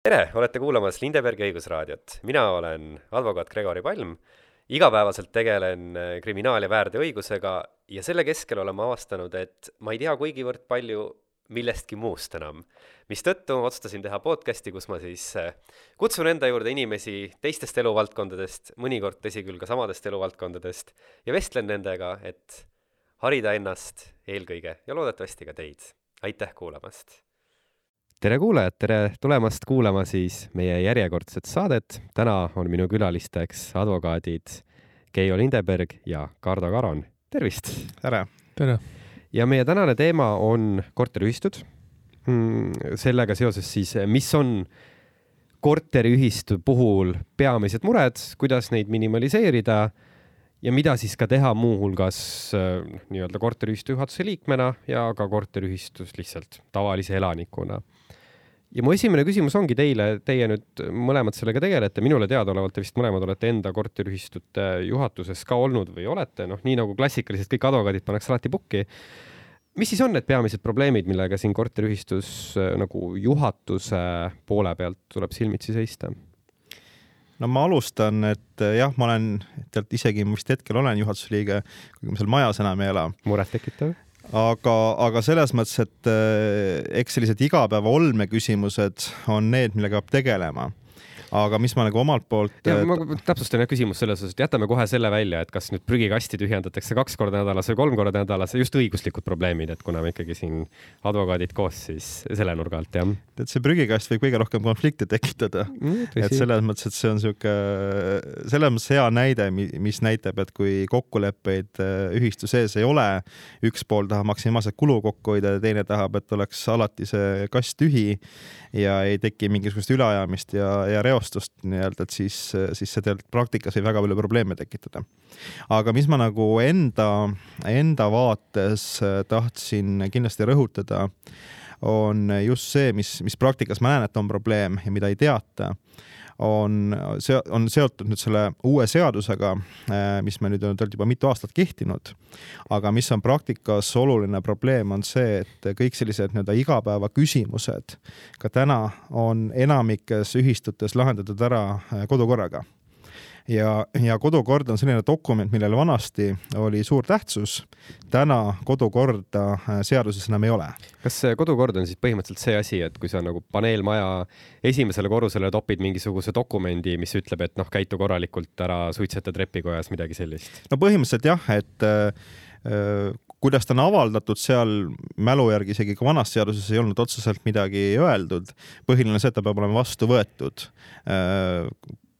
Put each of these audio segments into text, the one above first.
tere, olete kuulamas Lindebergi õigusraadiot. mina olen advokaat Gregori Palm, igapäevaselt tegelen äh, kriminaal- ja väärteoõigusega ja selle keskel olen ma avastanud, et ma ei tea kuigivõrd palju millestki muust enam. mistõttu otsustasin teha podcasti, kus ma siis äh, kutsun enda juurde inimesi teistest eluvaldkondadest, mõnikord tõsi küll ka samadest eluvaldkondadest, ja vestlen nendega, et harida ennast eelkõige ja loodetavasti ka teid. aitäh kuulamast! Tere kuulajad, tere tulemast kuulama siis meie järjekordset saadet. täna on minu külalisteks advokaadid Keijo Lindeberg ja Kardo Karon. tervist! tere! tere! ja meie tänane teema on korteriühistud. Hmm, sellega seoses siis, mis on korteriühistu puhul peamised mured, kuidas neid minimaliseerida ja mida siis ka teha muuhulgas äh, nii-öelda korteriühistu juhatuse liikmena ja ka korteriühistus lihtsalt tavalise elanikuna. Ja mu esimene küsimus ongi teile, teie nüüd mõlemad sellega tegelete, minule teadaolevalt te vist mõlemad olete enda korteriühistute juhatuses ka olnud või olete, noh, nii nagu klassikaliselt kõik advokaadid pannakse alati pukki. mis siis on need peamised probleemid, millega siin korteriühistus äh, nagu juhatuse poole pealt tuleb silmitsi seista? no ma alustan, et eh, jah, ma olen, tead isegi ma vist hetkel olen juhatuse liige, kuigi ma seal majas enam ei ela. murettekitav. Aga, aga selles mõttes, et eh, eks sellised igapäeva olmeküsimused on need, millega peab tegelema aga mis ma nagu omalt poolt. ja ma täpsustan jah küsimust selles osas, et jätame kohe selle välja, et kas nüüd prügikasti tühjendatakse kaks korda nädalas või kolm korda nädalas, just õiguslikud probleemid, et kuna me ikkagi siin advokaadid koos, siis selle nurga alt jah. et see prügikast võib kõige rohkem konflikte tekitada mm,. et selles mõttes, et see on sihuke, selles mõttes hea näide, mis näitab, et kui kokkuleppeid äh, ühistu sees ei ole, üks pool tahab maksimaalselt kulu kokku hoida ja teine tahab, et oleks alati see kast tühi ja ei teki mingisugust üleajamist ja, ja reostust nii-öelda, et siis, siis see tegelikult praktikas võib väga palju probleeme tekitada. aga mis ma nagu enda, enda vaates tahtsin kindlasti rõhutada, on just see, mis, mis praktikas ma näen, et on probleem ja mida ei teata on, see on seotud nüüd selle uue seadusega, äh, mis me nüüd on tegelikult juba mitu aastat kehtinud. aga mis on praktikas oluline probleem, on see, et kõik sellised nii-öelda igapäevaküsimused ka täna on enamikes ühistutes lahendatud ära äh, kodukorraga ja, ja kodukord on selline dokument, millel vanasti oli suur tähtsus. täna kodukorda äh, seaduses enam ei ole. kas kodukord on siis põhimõtteliselt see asi, et kui sa nagu paneelmaja esimesele korrusele topid mingisuguse dokumendi, mis ütleb, et noh, käitu korralikult, ära suitseta trepikojas, midagi sellist? no põhimõtteliselt jah, et äh, äh kuidas ta on avaldatud, seal mälu järgi isegi ka vanas seaduses ei olnud otseselt midagi öeldud. põhiline see, et ta peab olema vastu võetud äh,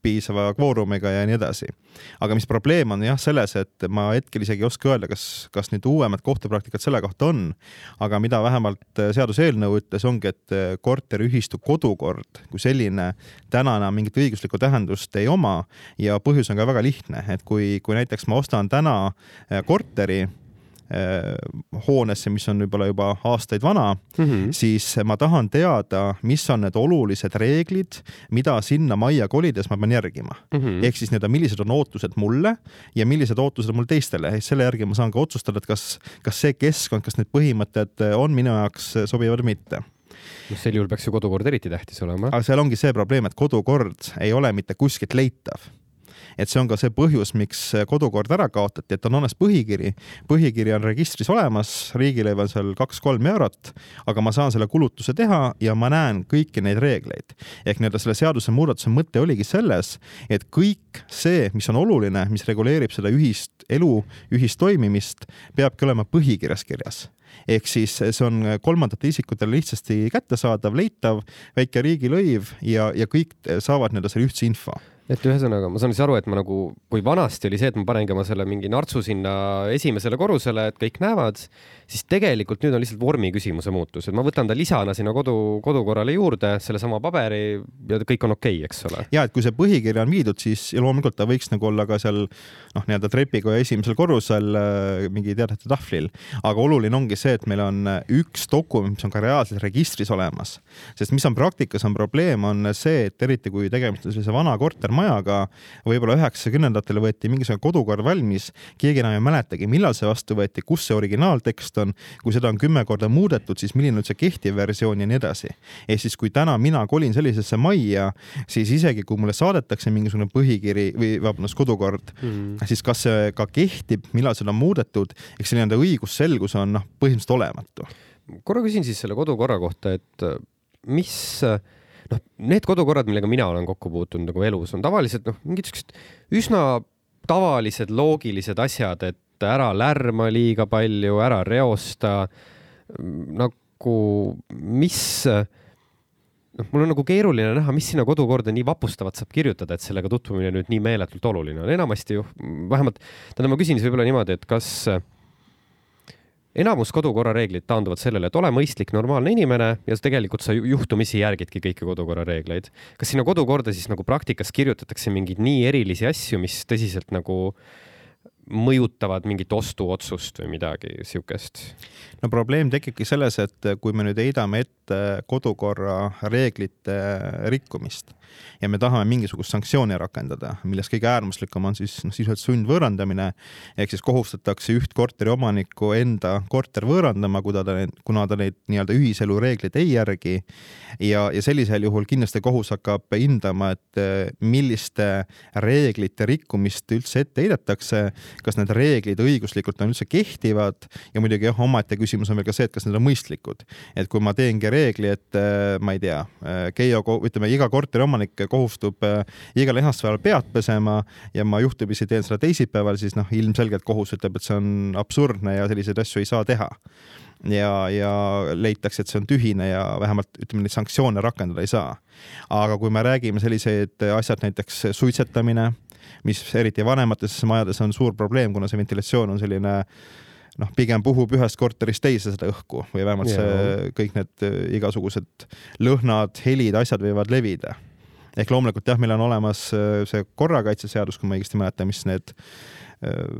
piisava kvoorumiga ja nii edasi. aga mis probleem on jah selles, et ma hetkel isegi ei oska öelda, kas, kas nüüd uuemad kohtupraktikad selle kohta on, aga mida vähemalt äh, seaduseelnõu ütles, ongi, et äh, korteriühistu kodukord kui selline täna enam mingit õiguslikku tähendust ei oma ja põhjus on ka väga lihtne, et kui, kui näiteks ma ostan täna äh, korteri hoonesse, mis on võib-olla juba aastaid vana mm, -hmm. siis ma tahan teada, mis on need olulised reeglid, mida sinna majja kolides ma pean järgima mm. -hmm. ehk siis nii-öelda, millised on ootused mulle ja millised ootused mul teistele, selle järgi ma saan ka otsustada, et kas, kas see keskkond, kas need põhimõtted on minu jaoks sobivad või mitte noh, sel juhul peaks ju kodukord eriti tähtis olema. aga seal ongi see probleem, et kodukord ei ole mitte kuskilt leitav et see on ka see põhjus, miks kodukord ära kaotati, et on olemas põhikiri. põhikiri on registris olemas, riigilõiv on seal kaks-kolm eurot, aga ma saan selle kulutuse teha ja ma näen kõiki neid reegleid. ehk nii-öelda selle seadusemuudatuse mõte oligi selles, et kõik see, mis on oluline, mis reguleerib seda ühist elu, ühist toimimist, peabki olema põhikirjas kirjas ehk siis see on kolmandatele isikutele lihtsasti kättesaadav, leitav, väike riigilõiv ja, ja kõik saavad nii-öelda selle ühtse info et ühesõnaga, ma saan siis aru, et ma nagu, kui vanasti oli see, et ma panengi oma selle mingi nartsu sinna esimesele korrusele, et kõik näevad, siis tegelikult nüüd on lihtsalt vormi küsimuse muutus, et ma võtan ta lisana sinna kodu, kodukorrale juurde, sellesama paberi ja kõik on okei okay,, eks ole. ja et kui see põhikiri on viidud, siis loomulikult ta võiks nagu olla ka seal noh, nii-öelda trepikoja esimesel korrusel äh, mingi teadete tahvlil, aga oluline ongi see, et meil on üks dokument, mis on ka reaalselt registris olemas. sest mis on praktikas on probleem, on see, et eriti kui tegemist on sellise vana kortermajaga, võib-olla üheksakümnendatel võeti mingisugune kodukord valmis, keegi enam ei mäletagi, millal see vastu võeti, kus see originaaltekst on, kui seda on kümme korda muudetud, siis milline on see kehtiv versioon ja nii edasi. ehk siis, kui täna mina kolin sellisesse majja, siis isegi kui mulle saadetakse mingisugune põhikiri või vabandust, kodukord mm, -hmm. siis kas see ka kehtib, millal seda on muudetud, eks see nii-öelda õigusselgus on noh, põhimõtteliselt olematu. korra küsin siis selle kodukorra kohta, et mis äh, noh, need kodukorrad, millega mina olen kokku puutunud nagu elus, on tavaliselt noh, mingid siuksed üsna tavalised loogilised asjad, et ära lärma liiga palju, ära reosta. nagu mis, noh, mul on nagu keeruline näha, mis sinna kodukorda nii vapustavat saab kirjutada, et sellega tutvumine nüüd nii meeletult oluline on. enamasti ju, vähemalt, tähendab, ma küsin siis võib-olla niimoodi, et kas enamus kodukorra reeglid taanduvad sellele, et ole mõistlik, normaalne inimene ja tegelikult sa juhtumisi järgidki kõiki kodukorra reegleid. kas sinna kodukorda siis nagu praktikas kirjutatakse mingeid nii erilisi asju, mis tõsiselt nagu mõjutavad mingit ostuotsust või midagi siukest? No probleem tekibki selles, et kui me nüüd heidame ette kodukorra reeglite rikkumist ja me tahame mingisugust sanktsiooni rakendada, millest kõige äärmuslikum on siis noh, sisuliselt sundvõõrandamine ehk siis kohustatakse üht korteriomanikku enda korter võõrandama, kuna ta, kuna ta neid nii-öelda ühiselu reegleid ei järgi. ja, ja sellisel juhul kindlasti kohus hakkab hindama, et eh, milliste reeglite rikkumist üldse ette heidetakse, kas need reeglid õiguslikult on üldse kehtivad ja muidugi jah, omaette küsimus on veel ka see, et kas need on mõistlikud. et kui ma teengi reegli, et eh, ma ei tea, eh, Keio, ütleme iga korteriomanik omanik kohustub äh, igal esmaspäeval pead pesema ja ma juhtumisi teen seda teisipäeval, siis noh, ilmselgelt kohus ütleb, et see on absurdne ja selliseid asju ei saa teha ja, ja leitakse, et see on tühine ja vähemalt ütleme, neid sanktsioone rakendada ei saa. aga kui me räägime sellised asjad, näiteks suitsetamine, mis eriti vanemates majades on suur probleem, kuna see ventilatsioon on selline noh, pigem puhub ühest korterist teise seda õhku või vähemalt see, kõik need igasugused lõhnad, helid, asjad võivad levida. Ehk loomulikult jah, meil on olemas äh, see korrakaitseseadus, kui ma õigesti mäletan, mis need Äh,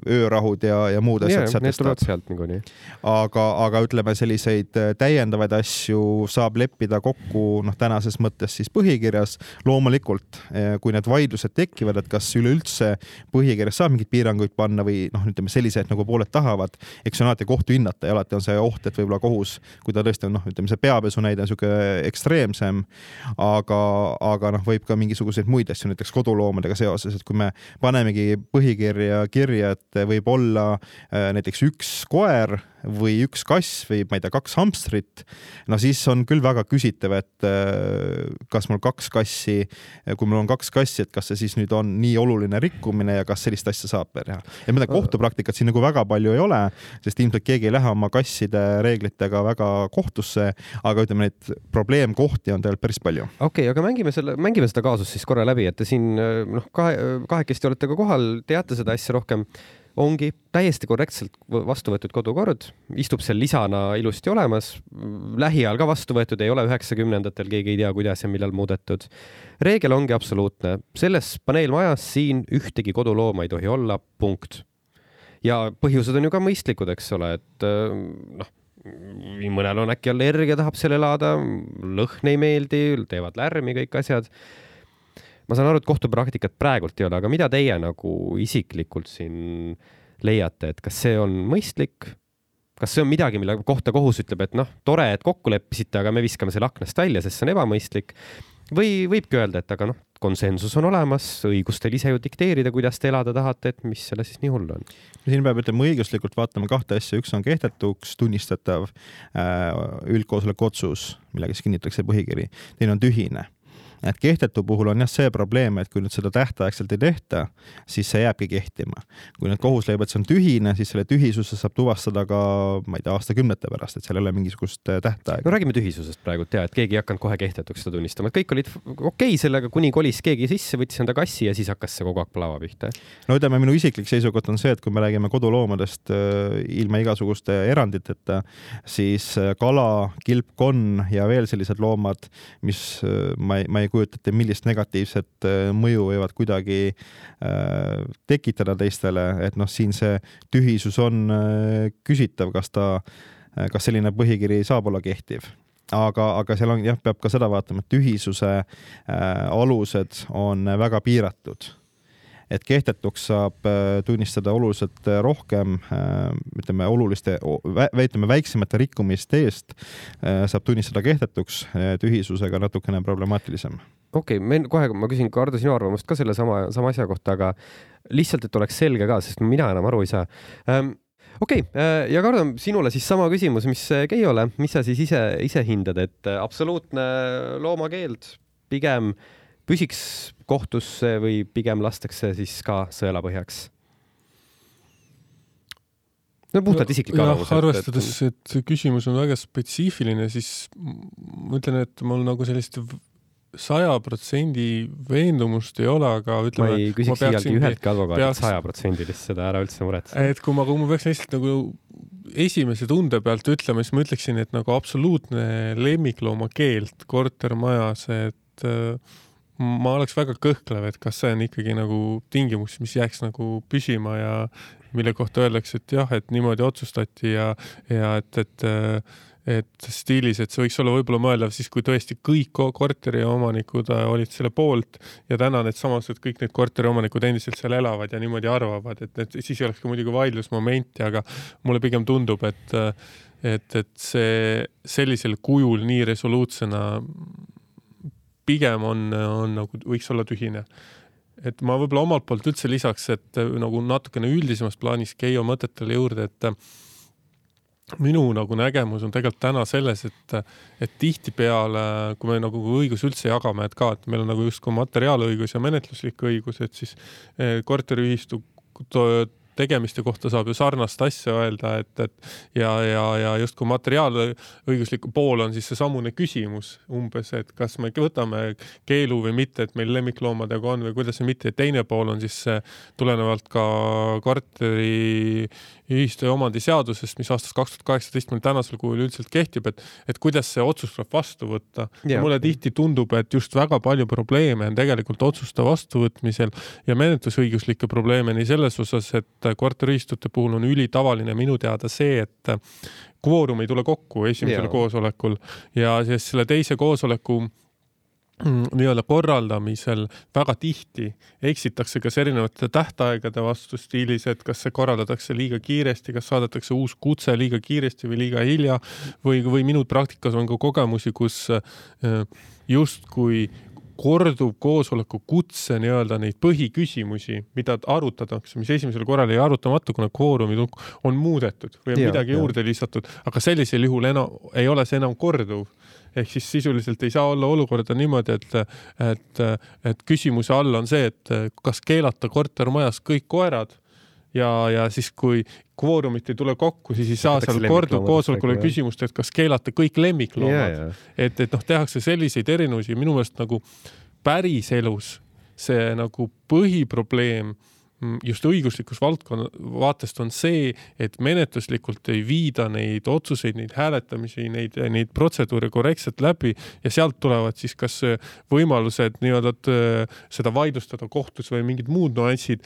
öörahud ja, ja muud asjad yeah, sätestab. sealt niikuinii. aga, aga ütleme, selliseid äh, täiendavaid asju saab leppida kokku noh, tänases mõttes siis põhikirjas. loomulikult, äh, kui need vaidlused tekivad, et kas üleüldse põhikirjas saab mingeid piiranguid panna või noh, ütleme selliseid nagu pooled tahavad, eks see on alati kohtu hinnata ja alati on see oht, et võib-olla kohus, kui ta tõesti on noh, ütleme see peapesu näide on niisugune ekstreemsem, aga, aga noh, võib ka mingisuguseid muid asju näiteks koduloomadega seoses, et kui me panemegi põhikirja kirja et võib olla äh, näiteks üks koer või üks kass või ma ei tea, kaks hamstrit, no siis on küll väga küsitav, et äh, kas mul kaks kassi, kui mul on kaks kassi, et kas see siis nüüd on nii oluline rikkumine ja kas sellist asja saab veel teha. ja midagi kohtupraktikat siin nagu väga palju ei ole, sest ilmselt keegi ei lähe oma kasside reeglitega väga kohtusse, aga ütleme, neid probleemkohti on tegelikult päris palju. okei okay,, aga mängime selle, mängime seda kaasust siis korra läbi, et te siin noh, kahe, kahekesti olete ka kohal, teate seda asja rohkem ongi täiesti korrektselt vastu võetud kodukord, istub seal lisana ilusti olemas, lähiajal ka vastu võetud, ei ole üheksakümnendatel, keegi ei tea, kuidas ja millal muudetud. reegel ongi absoluutne, selles paneelmajas siin ühtegi kodulooma ei tohi olla, punkt. ja põhjused on ju ka mõistlikud, eks ole, et noh, mõnel on äkki allergia, tahab seal elada, lõhn ei meeldi, teevad lärmi, kõik asjad ma saan aru, et kohtupraktikat praegult ei ole, aga mida teie nagu isiklikult siin leiate, et kas see on mõistlik? kas see on midagi, mille kohta kohus ütleb, et noh, tore, et kokku leppisite, aga me viskame selle aknast välja, sest see on ebamõistlik. või võibki öelda, et aga noh, konsensus on olemas, õigus teil ise ju dikteerida, kuidas te elada tahate, et mis selles siis nii hull on? siin peab ütlema õiguslikult vaatama kahte asja, üks on kehtetuks tunnistatav äh, üldkoosoleku otsus, millega siis kinnitatakse põhikiri, teine on tühine et kehtetu puhul on jah see probleem, et kui nüüd seda tähtaegselt ei tehta, siis see jääbki kehtima. kui nüüd kohus leiab, et see on tühine, siis selle tühisuse saab tuvastada ka, ma ei tea, aastakümnete pärast, et seal ei ole mingisugust äh, tähtaega. no räägime tühisusest praegu ja et keegi ei hakanud kohe kehtetuks seda tunnistama, et kõik olid okei okay sellega, kuni kolis keegi sisse, võttis enda kassi ja siis hakkas see kogu aeg plava pihta. no ütleme, minu isiklik seisukoht on see, et kui me räägime koduloomadest äh, ilma igasuguste eranditeta, siis äh, kala, kilpkonn ja veel sellised loomad, mis ma ei, ma ei kujuta ette, millist negatiivset äh, mõju võivad kuidagi äh, tekitada teistele, et noh, siin see tühisus on äh, küsitav, kas ta kas selline põhikiri saab olla kehtiv. Aga, aga seal on jah, peab ka seda vaatama, et ühisuse äh, alused on väga piiratud et kehtetuks saab äh, tunnistada oluliselt äh, rohkem, äh, ütleme oluliste, ütleme väiksemate rikkumiste eest saab tunnistada kehtetuks, tühisusega natukene problemaatilisem. okei okay,, me kohe, ma küsin, Kardo, sinu arvamust ka selle sama, sama asja kohta, aga lihtsalt, et oleks selge ka, sest mina enam aru ei saa ähm, okei okay,, ja Kardo, sinule siis sama küsimus, mis Keiole, mis sa siis ise, ise hindad, et absoluutne loomakeeld pigem äh, püsiks kohtusse või pigem lastakse siis ka sõelapõhjaks? no puhtalt isiklik arvamus. arvestades, et see küsimus on väga spetsiifiline, siis ma ütlen, et mul nagu sellist saja protsendi veendumust ei ole, aga ütleme. ma ei küsiks iialgi üheltki advokaadilt sajaprotsendilist, seda ära üldse muretse. et kui ma, kui ma peaks lihtsalt nagu esimese tunde pealt ütlema, siis ma ütleksin, et nagu absoluutne lemmiklooma keeld kortermajas, et äh, ma oleks väga kõhklev, et kas see on ikkagi nagu tingimus, mis jääks nagu püsima ja mille kohta öeldakse, et jah, et niimoodi otsustati ja, ja et, et et stiilis, et see võiks olla võib-olla mõeldav siis, kui tõesti kõik korteriomanikud äh, olid selle poolt ja täna needsamased kõik need korteriomanikud endiselt seal elavad ja niimoodi arvavad, et, et siis ei oleks ka muidugi vaidlusmomenti, aga mulle pigem tundub, et et, et see sellisel kujul nii resoluutsena pigem on, on nagu võiks olla tühine. et ma võib-olla omalt poolt üldse lisaks, et äh, nagu natukene üldisemas plaanis Keijo mõtetele juurde, et äh, minu nagu nägemus on tegelikult täna selles, et, et tihtipeale, kui me nagu õiguse üldse jagame, et ka, et meil on nagu justkui materiaalõigus ja menetluslik õigus, et siis äh, korteriühistu tegemiste kohta saab ju sarnast asja öelda, et, et ja, ja, ja justkui materiaalõiguslik pool on siis seesamune küsimus umbes, et kas me võtame keelu või mitte, et meil lemmikloomadega on või kuidas või mitte teine pool on siis tulenevalt ka korteri ühistu ja omandiseadusest, mis aastast kaks tuhat kaheksateist meil tänasel kujul üldiselt kehtib, et, et kuidas see otsus tuleb vastu võtta. mulle tihti tundub, et just väga palju probleeme on tegelikult otsuste vastuvõtmisel ja menetlusõiguslikke probleeme nii selles osas, et korteriühistute puhul on ülitavaline minu teada see, et kvoorum ei tule kokku esimesel ja. koosolekul ja siis selle teise koosoleku Mm, nii-öelda korraldamisel väga tihti eksitakse kas erinevate tähtaegade vastu stiilis, et kas see korraldatakse liiga kiiresti, kas saadetakse uus kutse liiga kiiresti või liiga hilja või, või minu praktikas on ka kogemusi, kus äh, justkui korduv koosoleku kutse nii-öelda neid põhiküsimusi, mida arutatakse, mis esimesel korral jäi arutamata, kuna kvoorumid on muudetud või on ja, midagi ja. juurde lisatud, aga sellisel juhul enam ei ole see enam korduv ehk siis sisuliselt ei saa olla olukorda niimoodi, et, et, et küsimuse all on see, et kas keelata kortermajas kõik koerad ja, ja siis, kui kvoorumit ei tule kokku, siis ei saa seal korduvkoosolekul küsimust, et kas keelata kõik lemmikloomad. et, et noh, tehakse selliseid erinevusi minu meelest nagu päriselus see nagu põhiprobleem Mm, just õiguslikus valdkonna vaatest on see, et menetluslikult ei viida neid otsuseid, neid hääletamisi, neid, neid protseduure korrektselt läbi ja sealt tulevad siis kas võimalused nii-öelda seda vaidlustada kohtus või mingid muud nüansid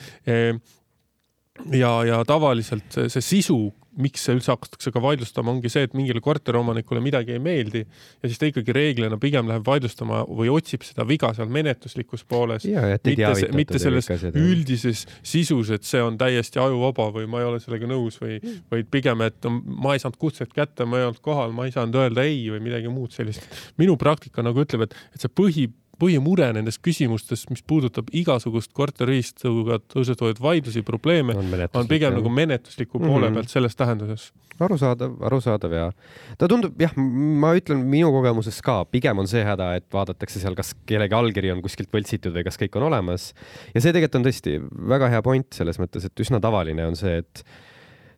ja, ja tavaliselt see, see sisu miks see üldse hakatakse ka vaidlustama, ongi see, et mingile korteriomanikule midagi ei meeldi ja siis ta ikkagi reeglina pigem läheb vaidlustama või otsib seda viga seal menetluslikus pooles. mitte, mitte selles üldises sisus, et see on täiesti ajuvaba või ma ei ole sellega nõus või, vaid pigem, et ma ei saanud kutset kätte, ma ei olnud kohal, ma ei saanud öelda ei või midagi muud sellist. minu praktika nagu ütleb, et, et see põhi põhimure nendes küsimustes, mis puudutab igasugust korteriühistuga tõusetuvaid vaidlusi, probleeme, on, pigem nagu menetlusliku poole mm -hmm. pealt selles tähenduses. arusaadav, arusaadav ja ta tundub jah, ma ütlen minu kogemuses ka, pigem on see häda, et vaadatakse seal, kas kellegi allkiri on kuskilt võltsitud või kas kõik on olemas. ja see tegelikult on tõesti väga hea point selles mõttes, et üsna tavaline on see, et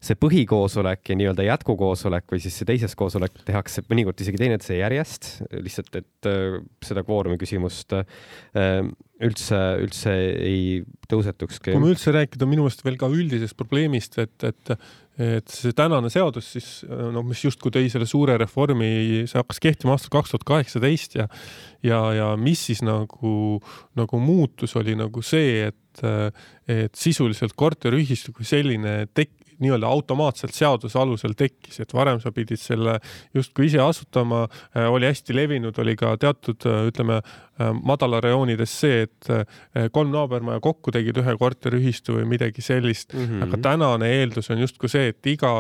see põhikoosolek ja nii-öelda jätkukoosolek või siis see teises koosolek tehakse mõnikord isegi teineteise järjest, lihtsalt et äh, seda kvoorumi küsimust äh, üldse, üldse ei tõusetukski. kui me üldse rääkida minu meelest veel ka üldisest probleemist, et, et et see tänane seadus siis noh, mis justkui tõi selle suure reformi, see hakkas kehtima aastal kaks tuhat kaheksateist ja ja, ja mis siis nagu, nagu muutus, oli nagu see, et et sisuliselt korteriühistu kui selline tek-, nii-öelda automaatselt seaduse alusel tekkis, et varem sa pidid selle justkui ise asutama, oli hästi levinud, oli ka teatud, ütleme, madalarajoonides see, et kolm naabermaja kokku tegid ühe korteriühistu või midagi sellist mm, -hmm. aga tänane eeldus on justkui see, et iga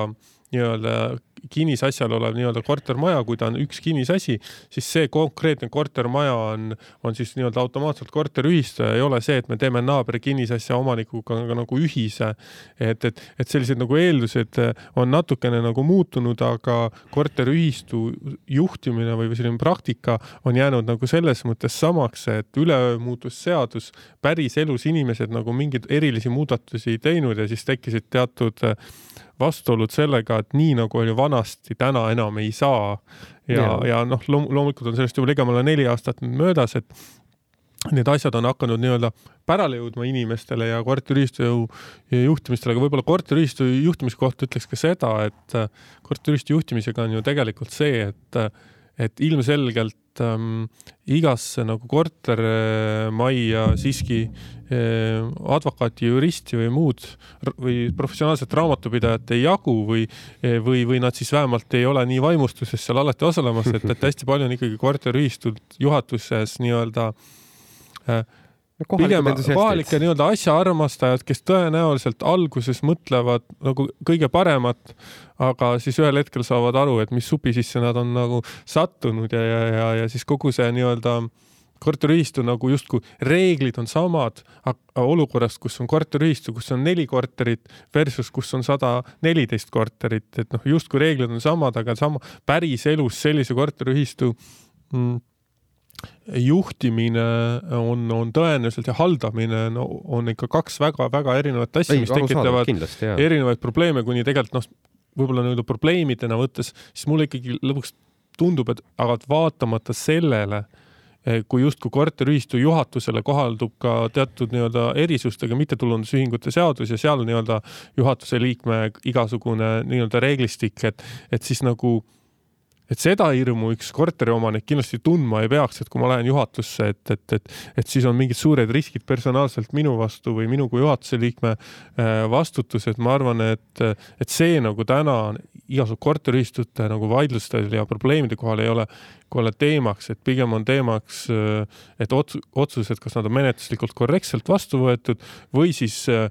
nii-öelda kinnisasjal olev nii-öelda kortermaja, kui ta on üks kinnisasi, siis see konkreetne kortermaja on, on siis nii-öelda automaatselt korteriühistu ja ei ole see, et me teeme naabri kinnisasja omanikuga nagu ühise. et, et, et sellised nagu eeldused on natukene nagu muutunud, aga korteriühistu juhtimine või selline praktika on jäänud nagu selles mõttes samaks, et üleöö muutus seadus, päriselus inimesed nagu mingeid erilisi muudatusi ei teinud ja siis tekkisid teatud vastuolud sellega, et nii nagu oli vanasti, täna enam ei saa. ja, ja, ja noh, loomulikult on sellest juba ligemale neli aastat möödas, et need asjad on hakanud nii-öelda pärale jõudma inimestele ja korteriühistu juhtimistele, aga võib-olla korteriühistu juhtimise kohta ütleks ka seda, et korteriühistu juhtimisega on ju tegelikult see, et, et ilmselgelt ähm, igasse nagu kortermajja siiski äh, advokaati, juristi või muud või professionaalset raamatupidajat ei jagu või, või, või nad siis vähemalt ei ole nii vaimustuses seal alati osalemas, et, et hästi palju on ikkagi korteriühistud juhatuses nii-öelda äh, pigem kohalike nii-öelda asjaarmastajad, kes tõenäoliselt alguses mõtlevad nagu kõige paremat, aga siis ühel hetkel saavad aru, et mis supi sisse nad on nagu sattunud ja, ja, ja, ja siis kogu see nii-öelda korteriühistu nagu justkui reeglid on samad olukorras, kus on korteriühistu, kus on neli korterit versus kus on sada neliteist korterit, et noh, justkui reeglid on samad, aga sama päriselus sellise korteriühistu mm, juhtimine on, on tõenäoliselt ja haldamine no, on ikka kaks väga-väga erinevat asja, mis tekitavad kindlasti, erinevaid probleeme, kuni tegelikult noh, võib-olla nii-öelda probleemidena võttes, siis mulle ikkagi lõpuks tundub, et aga vaatamata sellele, eh, kui justkui korteriühistu juhatusele kohaldub ka teatud nii-öelda erisustega mittetulundusühingute seadus ja seal nii-öelda juhatuse liikme igasugune nii-öelda reeglistik, et, et siis nagu et seda hirmu üks korteriomanik kindlasti tundma ei peaks, et kui ma lähen juhatusse, et, et, et, et siis on mingid suured riskid personaalselt minu vastu või minu kui juhatuse liikme äh, vastutus, et ma arvan, et, et see nagu täna igasuguse korteriühistute nagu vaidlustel ja probleemide kohal ei ole, kui ole teemaks, et pigem on teemaks, äh, et ots-, otsused, kas nad on menetluslikult korrektselt vastu võetud või siis äh,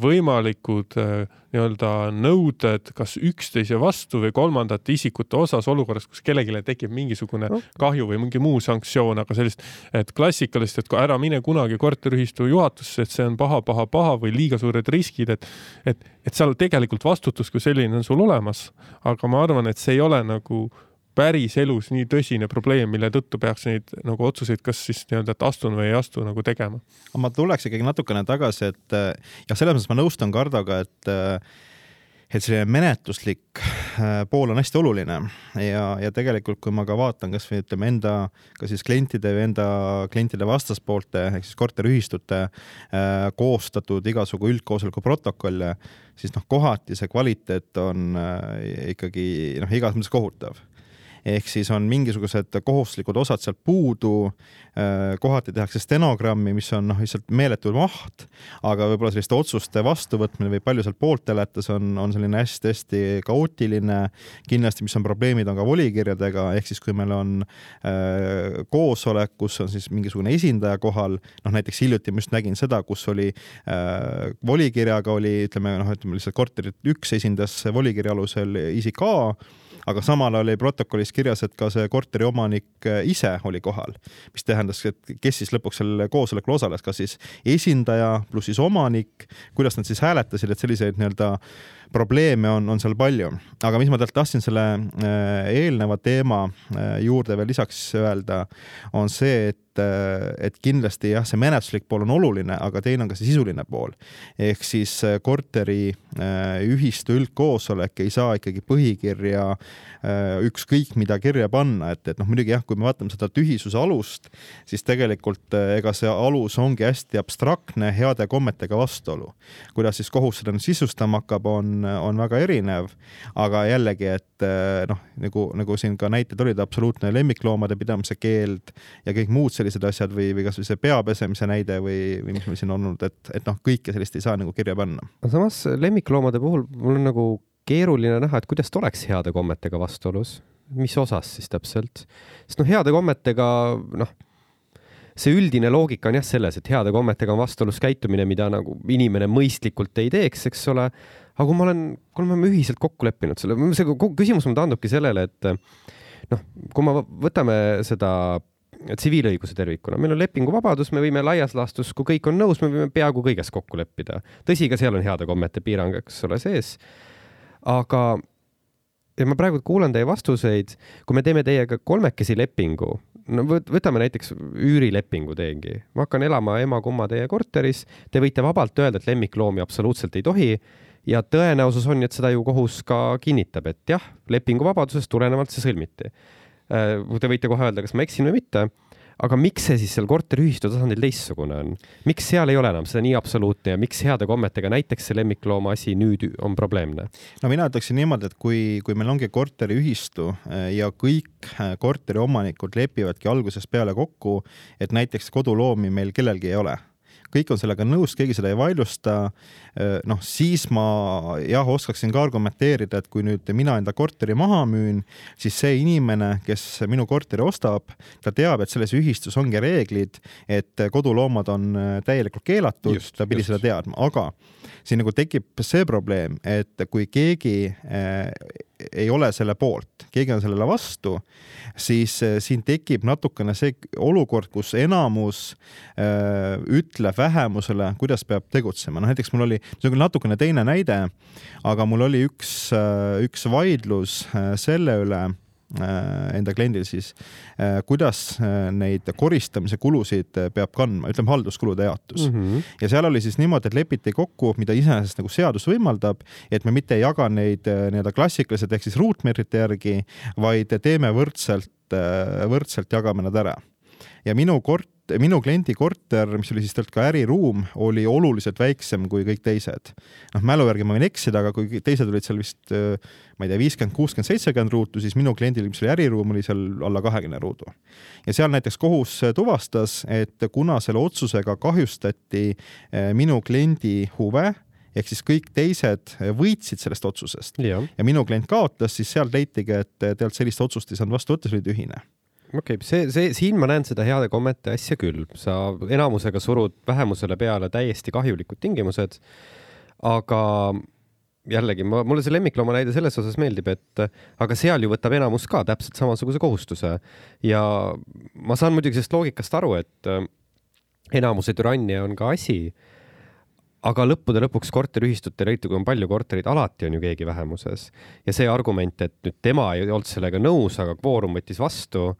võimalikud eh, nii-öelda nõuded kas üksteise vastu või kolmandate isikute osas olukorras, kus kellelegi tekib mingisugune kahju või mingi muu sanktsioon, aga sellist, et klassikalist, et ära mine kunagi korteriühistu juhatusse, et see on paha, paha, paha või liiga suured riskid, et et, et seal tegelikult vastutus kui selline on sul olemas, aga ma arvan, et see ei ole nagu päriselus nii tõsine probleem, mille tõttu peaks neid nagu otsuseid, kas siis nii-öelda, et astun või ei astu nagu tegema. ma tuleks ikkagi natukene tagasi, et jah, selles mõttes ma nõustun Kardoga, et et selline menetluslik äh, pool on hästi oluline ja, ja tegelikult, kui ma ka vaatan kasvõi ütleme enda, ka siis klientide või enda klientide vastaspoolte ehk siis korteriühistute äh, koostatud igasugu üldkoosoleku protokolle, siis noh, kohati see kvaliteet on äh, ikkagi noh, igas mõttes kohutav ehk siis on mingisugused kohustuslikud osad sealt puudu. Äh, kohati tehakse stenogrammi, mis on noh, lihtsalt meeletu maht, aga võib-olla selliste otsuste vastuvõtmine või palju sealt poolt hääletas on, on selline hästi-hästi kaootiline. kindlasti, mis on probleemid, on ka volikirjadega, ehk siis kui meil on äh, koosolek, kus on siis mingisugune esindaja kohal, noh näiteks hiljuti ma just nägin seda, kus oli äh, volikirjaga oli, ütleme noh, ütleme lihtsalt korterit üks esindas volikirja alusel isik A aga samal ajal oli protokollis kirjas, et ka see korteri omanik äh, ise oli kohal, mis tähendas, et kes siis lõpuks sellel koosolekul osales, kas siis esindaja pluss siis omanik, kuidas nad siis hääletasid, et selliseid nii-öelda probleeme on, on seal palju. aga mis ma teilt tahtsin selle äh, eelneva teema äh, juurde veel lisaks öelda, on see, et et kindlasti jah, see menetluslik pool on oluline, aga teine on ka see sisuline pool. ehk siis korteri ühistu üldkoosolek ei saa ikkagi põhikirja ükskõik mida kirja panna, et, et noh, muidugi jah, kui me vaatame seda tühisuse alust, siis tegelikult ega see alus ongi hästi abstraktne, heade kommetega vastuolu. kuidas siis kohus seda nüüd sisustama hakkab, on on, on väga erinev, aga jällegi, et äh, noh, nagu, nagu siin ka näited olid, absoluutne lemmikloomade pidamise keeld ja kõik muud sellised asjad või, või kasvõi see pea pesemise näide või, või mis meil siin on olnud, et, et noh, kõike sellist ei saa nagu kirja panna. samas lemmikloomade puhul mul on nagu keeruline näha, et kuidas ta oleks heade kommetega vastuolus, mis osas siis täpselt, sest noh, heade kommetega noh see üldine loogika on jah selles, et heade kommetega on vastuolus käitumine, mida nagu inimene mõistlikult ei teeks, eks ole. Aga kui ma olen, kui me oleme ühiselt kokku leppinud selle, see küsimus mul taandubki sellele, et noh, kui me võtame seda tsiviilõiguse tervikuna, meil on lepinguvabadus, me võime laias laastus, kui kõik on nõus, me võime peaaegu kõiges kokku leppida. tõsi, ka seal on heade kommete piirang, eks ole, sees. aga ja ma praegu kuulan teie vastuseid, kui me teeme teiega kolmekesi lepingu, no võtame näiteks üürilepingu teengi, ma hakkan elama ema-kumma teie korteris, te võite vabalt öelda, et lemmikloomi absoluutselt ei tohi ja tõenäosus on, et seda ju kohus ka kinnitab, et jah, lepinguvabadusest tulenevalt see sõlmiti. Äh, te võite kohe öelda, kas ma eksin või mitte aga miks see siis seal korteriühistu tasandil teistsugune on? miks seal ei ole enam seda nii absoluutne ja miks heade kommetega näiteks see lemmiklooma asi nüüd on probleemne? no mina ütleksin niimoodi, et kui, kui meil ongi korteriühistu eh, ja kõik eh, korteriomanikud lepivadki algusest peale kokku, et näiteks koduloomi meil kellelgi ei ole kõik on sellega nõus, keegi seda ei vaidlusta. noh, siis ma jah, oskaksin ka argumenteerida, et kui nüüd mina enda korteri maha müün, siis see inimene, kes minu korteri ostab, ta teab, et selles ühistus ongi reeglid, et koduloomad on täielikult keelatud, ta pidi just. seda teadma, aga siin nagu tekib see probleem, et kui keegi äh, ei ole selle poolt, keegi on sellele vastu, siis äh, siin tekib natukene see olukord, kus enamus äh, ütleb vähemusele, kuidas peab tegutsema. noh, näiteks mul oli, see on küll natukene teine näide, aga mul oli üks, üks vaidlus selle üle enda kliendil siis, äh, kuidas äh, neid koristamise kulusid peab kandma, ütleme halduskulude jaotus mm. -hmm. ja seal oli siis niimoodi, et lepiti kokku, mida iseenesest nagu seadus võimaldab, et me mitte ei jaga neid nii-öelda klassikaliselt ehk siis ruutmeetrite järgi, vaid teeme võrdselt, võrdselt jagame nad ära. ja minu kort minu kliendi korter, mis oli siis tegelikult ka äriruum, oli oluliselt väiksem kui kõik teised. noh, mälu järgi ma võin eksida, aga kui teised olid seal vist ma ei tea, viiskümmend, kuuskümmend, seitsekümmend ruutu, siis minu kliendil, mis oli äriruum, oli seal alla kahekümne ruudu. ja seal näiteks kohus tuvastas, et kuna selle otsusega kahjustati eh, minu kliendi huve, ehk siis kõik teised võitsid sellest otsusest ja, ja minu klient kaotas, siis sealt leitigi, et tegelikult sellist otsust ei saanud vastu võtta, see oli tühine okei okay,, see, see, siin ma näen seda heade kommete asja küll, sa enamusega surud vähemusele peale täiesti kahjulikud tingimused, aga jällegi, ma, mulle see lemmiklooma näide selles osas meeldib, et aga seal ju võtab enamus ka täpselt samasuguse kohustuse. Ja ma saan muidugi sellest loogikast aru, et enamuse türannia on ka asi aga lõppude lõpuks korteriühistutel, eriti kui on palju korterid, alati on ju keegi vähemuses. Ja see argument, et nüüd tema ei olnud sellega nõus, aga kvoorum võttis vastu,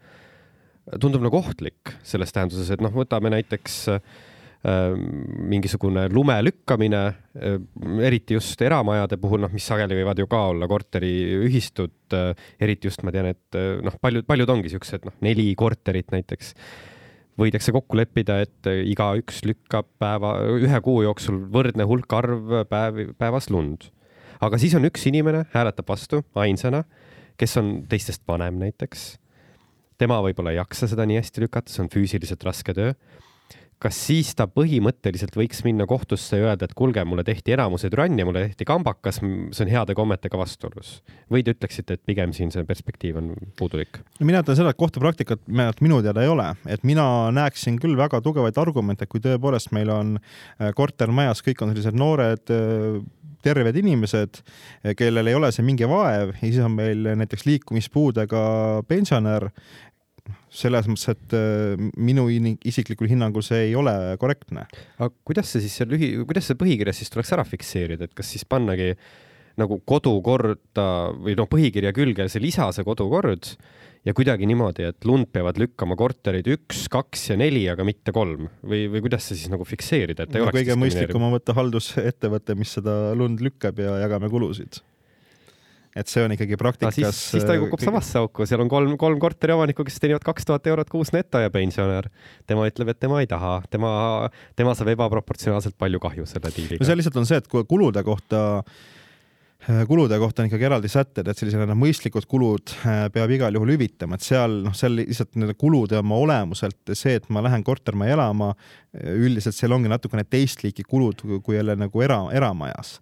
tundub nagu ohtlik selles tähenduses, et noh, võtame näiteks äh, mingisugune lume lükkamine äh,, eriti just eramajade puhul, noh, mis sageli võivad ju ka olla korteriühistud äh,, eriti just ma tean, et äh, noh, paljud, paljud ongi siuksed noh, neli korterit näiteks võidakse kokku leppida, et igaüks lükkab päeva, ühe kuu jooksul võrdne hulk arv päevi, päevas lund. aga siis on üks inimene, hääletab vastu ainsana, kes on teistest vanem näiteks. tema võib-olla ei jaksa seda nii hästi lükata, see on füüsiliselt raske töö kas siis ta põhimõtteliselt võiks minna kohtusse ja öelda, et kuulge, mulle tehti enamuse türannia, mulle tehti kambakas, see on heade kommetega vastuolus? või te ütleksite, et pigem siin see perspektiiv on puudulik? no mina ütlen seda, et kohtupraktikat minu teada ei ole, et mina näeksin küll väga tugevaid argumente, kui tõepoolest meil on äh, kortermajas, kõik on sellised noored äh, terved inimesed, kellel ei ole see mingi vaev ja siis on meil näiteks liikumispuudega pensionär, selles mõttes, et äh, minu isiklikul hinnangul see ei ole korrektne. aga kuidas see siis seal lühi, kuidas see põhikirjas siis tuleks ära fikseerida, et kas siis pannagi nagu kodukorda või noh, põhikirja külge see lisa, see kodukord ja kuidagi niimoodi, et lund peavad lükkama korterid üks, kaks ja neli, aga mitte kolm või, või kuidas see siis nagu fikseerida, et ei no, oleks kõige mõistlikum on võtta haldusettevõte, mis seda lund lükkab ja jagame kulusid et see on ikkagi praktikas. siis, siis ta kukub samasse auku, seal on kolm, kolm korteriomanikku, kes teenivad kaks tuhat eurot kuus neto ja pensionär. tema ütleb, et tema ei taha, tema, tema saab ebaproportsionaalselt palju kahju selle diiliga. no see lihtsalt on see, et kui kulude kohta Äh, kulude kohta on ikkagi eraldi sätted, et sellised noh, mõistlikud kulud äh, peab igal juhul hüvitama, et seal noh, seal lihtsalt need kulud oma olemuselt see, et ma lähen kortermaja elama, äh, üldiselt seal ongi natukene teist liiki kulud kui jälle nagu era, eramajas.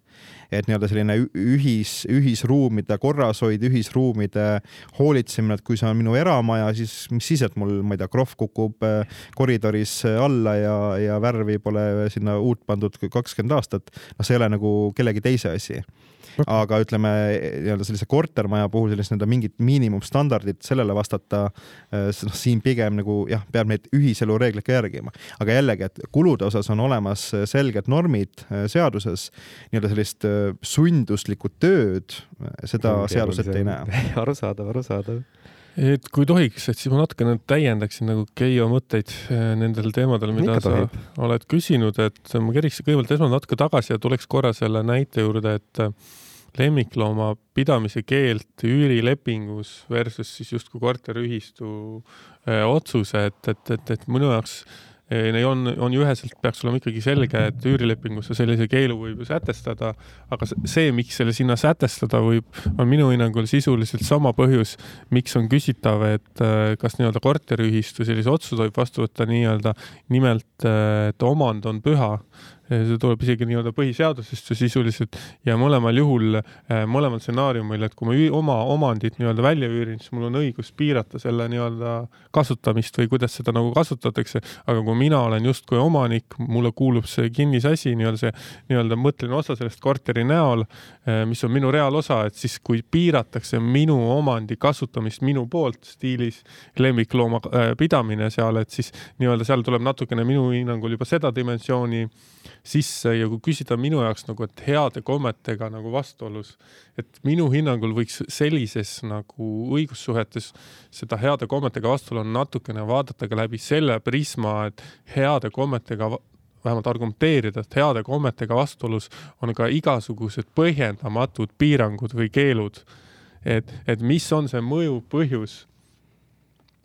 Et nii-öelda selline ühis, ühisruumide korrashoid, ühisruumide hoolitsemine, et kui see on minu eramaja, siis mis siis, et mul, ma ei tea, krohv kukub koridoris alla ja, ja värvi pole sinna uut pandud kakskümmend aastat, noh, see ei ole nagu kellegi teise asi aga ütleme nii-öelda sellise kortermaja puhul sellist nii-öelda mingit miinimumstandardit sellele vastata, eh, noh, siin pigem nagu jah, peab neid ühiselu reegleid ka järgima. aga jällegi, et kulude osas on olemas selged normid eh, seaduses, nii-öelda sellist eh, sunduslikku tööd, seda seadus ette ei näe. arusaadav, arusaadav et kui tohiks, et siis ma natukene täiendaksin nagu Keijo mõtteid nendel teemadel, mida Ikka sa tohib. oled küsinud, et ma keriks kõigepealt esmalt natuke tagasi ja tuleks korra selle näite juurde, et lemmiklooma pidamise keeld üürilepingus versus siis justkui korteriühistu äh, otsuse, et, et, et, et minu jaoks äh, on, on ju üheselt, peaks olema ikkagi selge, et üürilepingusse sellise keelu võib ju sätestada, aga see, miks selle sinna sätestada võib, on minu hinnangul sisuliselt sama põhjus, miks on küsitav, et äh, kas nii-öelda korteriühistu sellise otsuse tohib vastu võtta nii-öelda nimelt, et omand on püha see tuleb isegi nii-öelda põhiseadusest ju sisuliselt. Ja mõlemal juhul, äh, mõlemal stsenaariumil, et kui ma oma omandit nii-öelda välja üürin, siis mul on õigus piirata selle nii-öelda kasutamist või kuidas seda nagu kasutatakse, aga kui mina olen justkui omanik, mulle kuulub see kinnisasi, nii-öelda see nii-öelda mõtteline osa sellest korteri näol, äh, mis on minu reaalosa, et siis kui piiratakse minu omandi kasutamist minu poolt stiilis lemmiklooma äh, pidamine seal, et siis nii-öelda seal tuleb natukene minu hinnangul juba seda dimensiooni sisse ja kui küsida minu jaoks nagu, et heade kommetega nagu vastuolus, et minu hinnangul võiks sellises nagu õigussuhetes seda heade kommetega vastuolu natukene vaadata ka läbi selle prisma, et heade kommetega vähemalt argumenteerida, et heade kommetega vastuolus on ka igasugused põhjendamatud piirangud või keelud. et, et mis on see mõjuv põhjus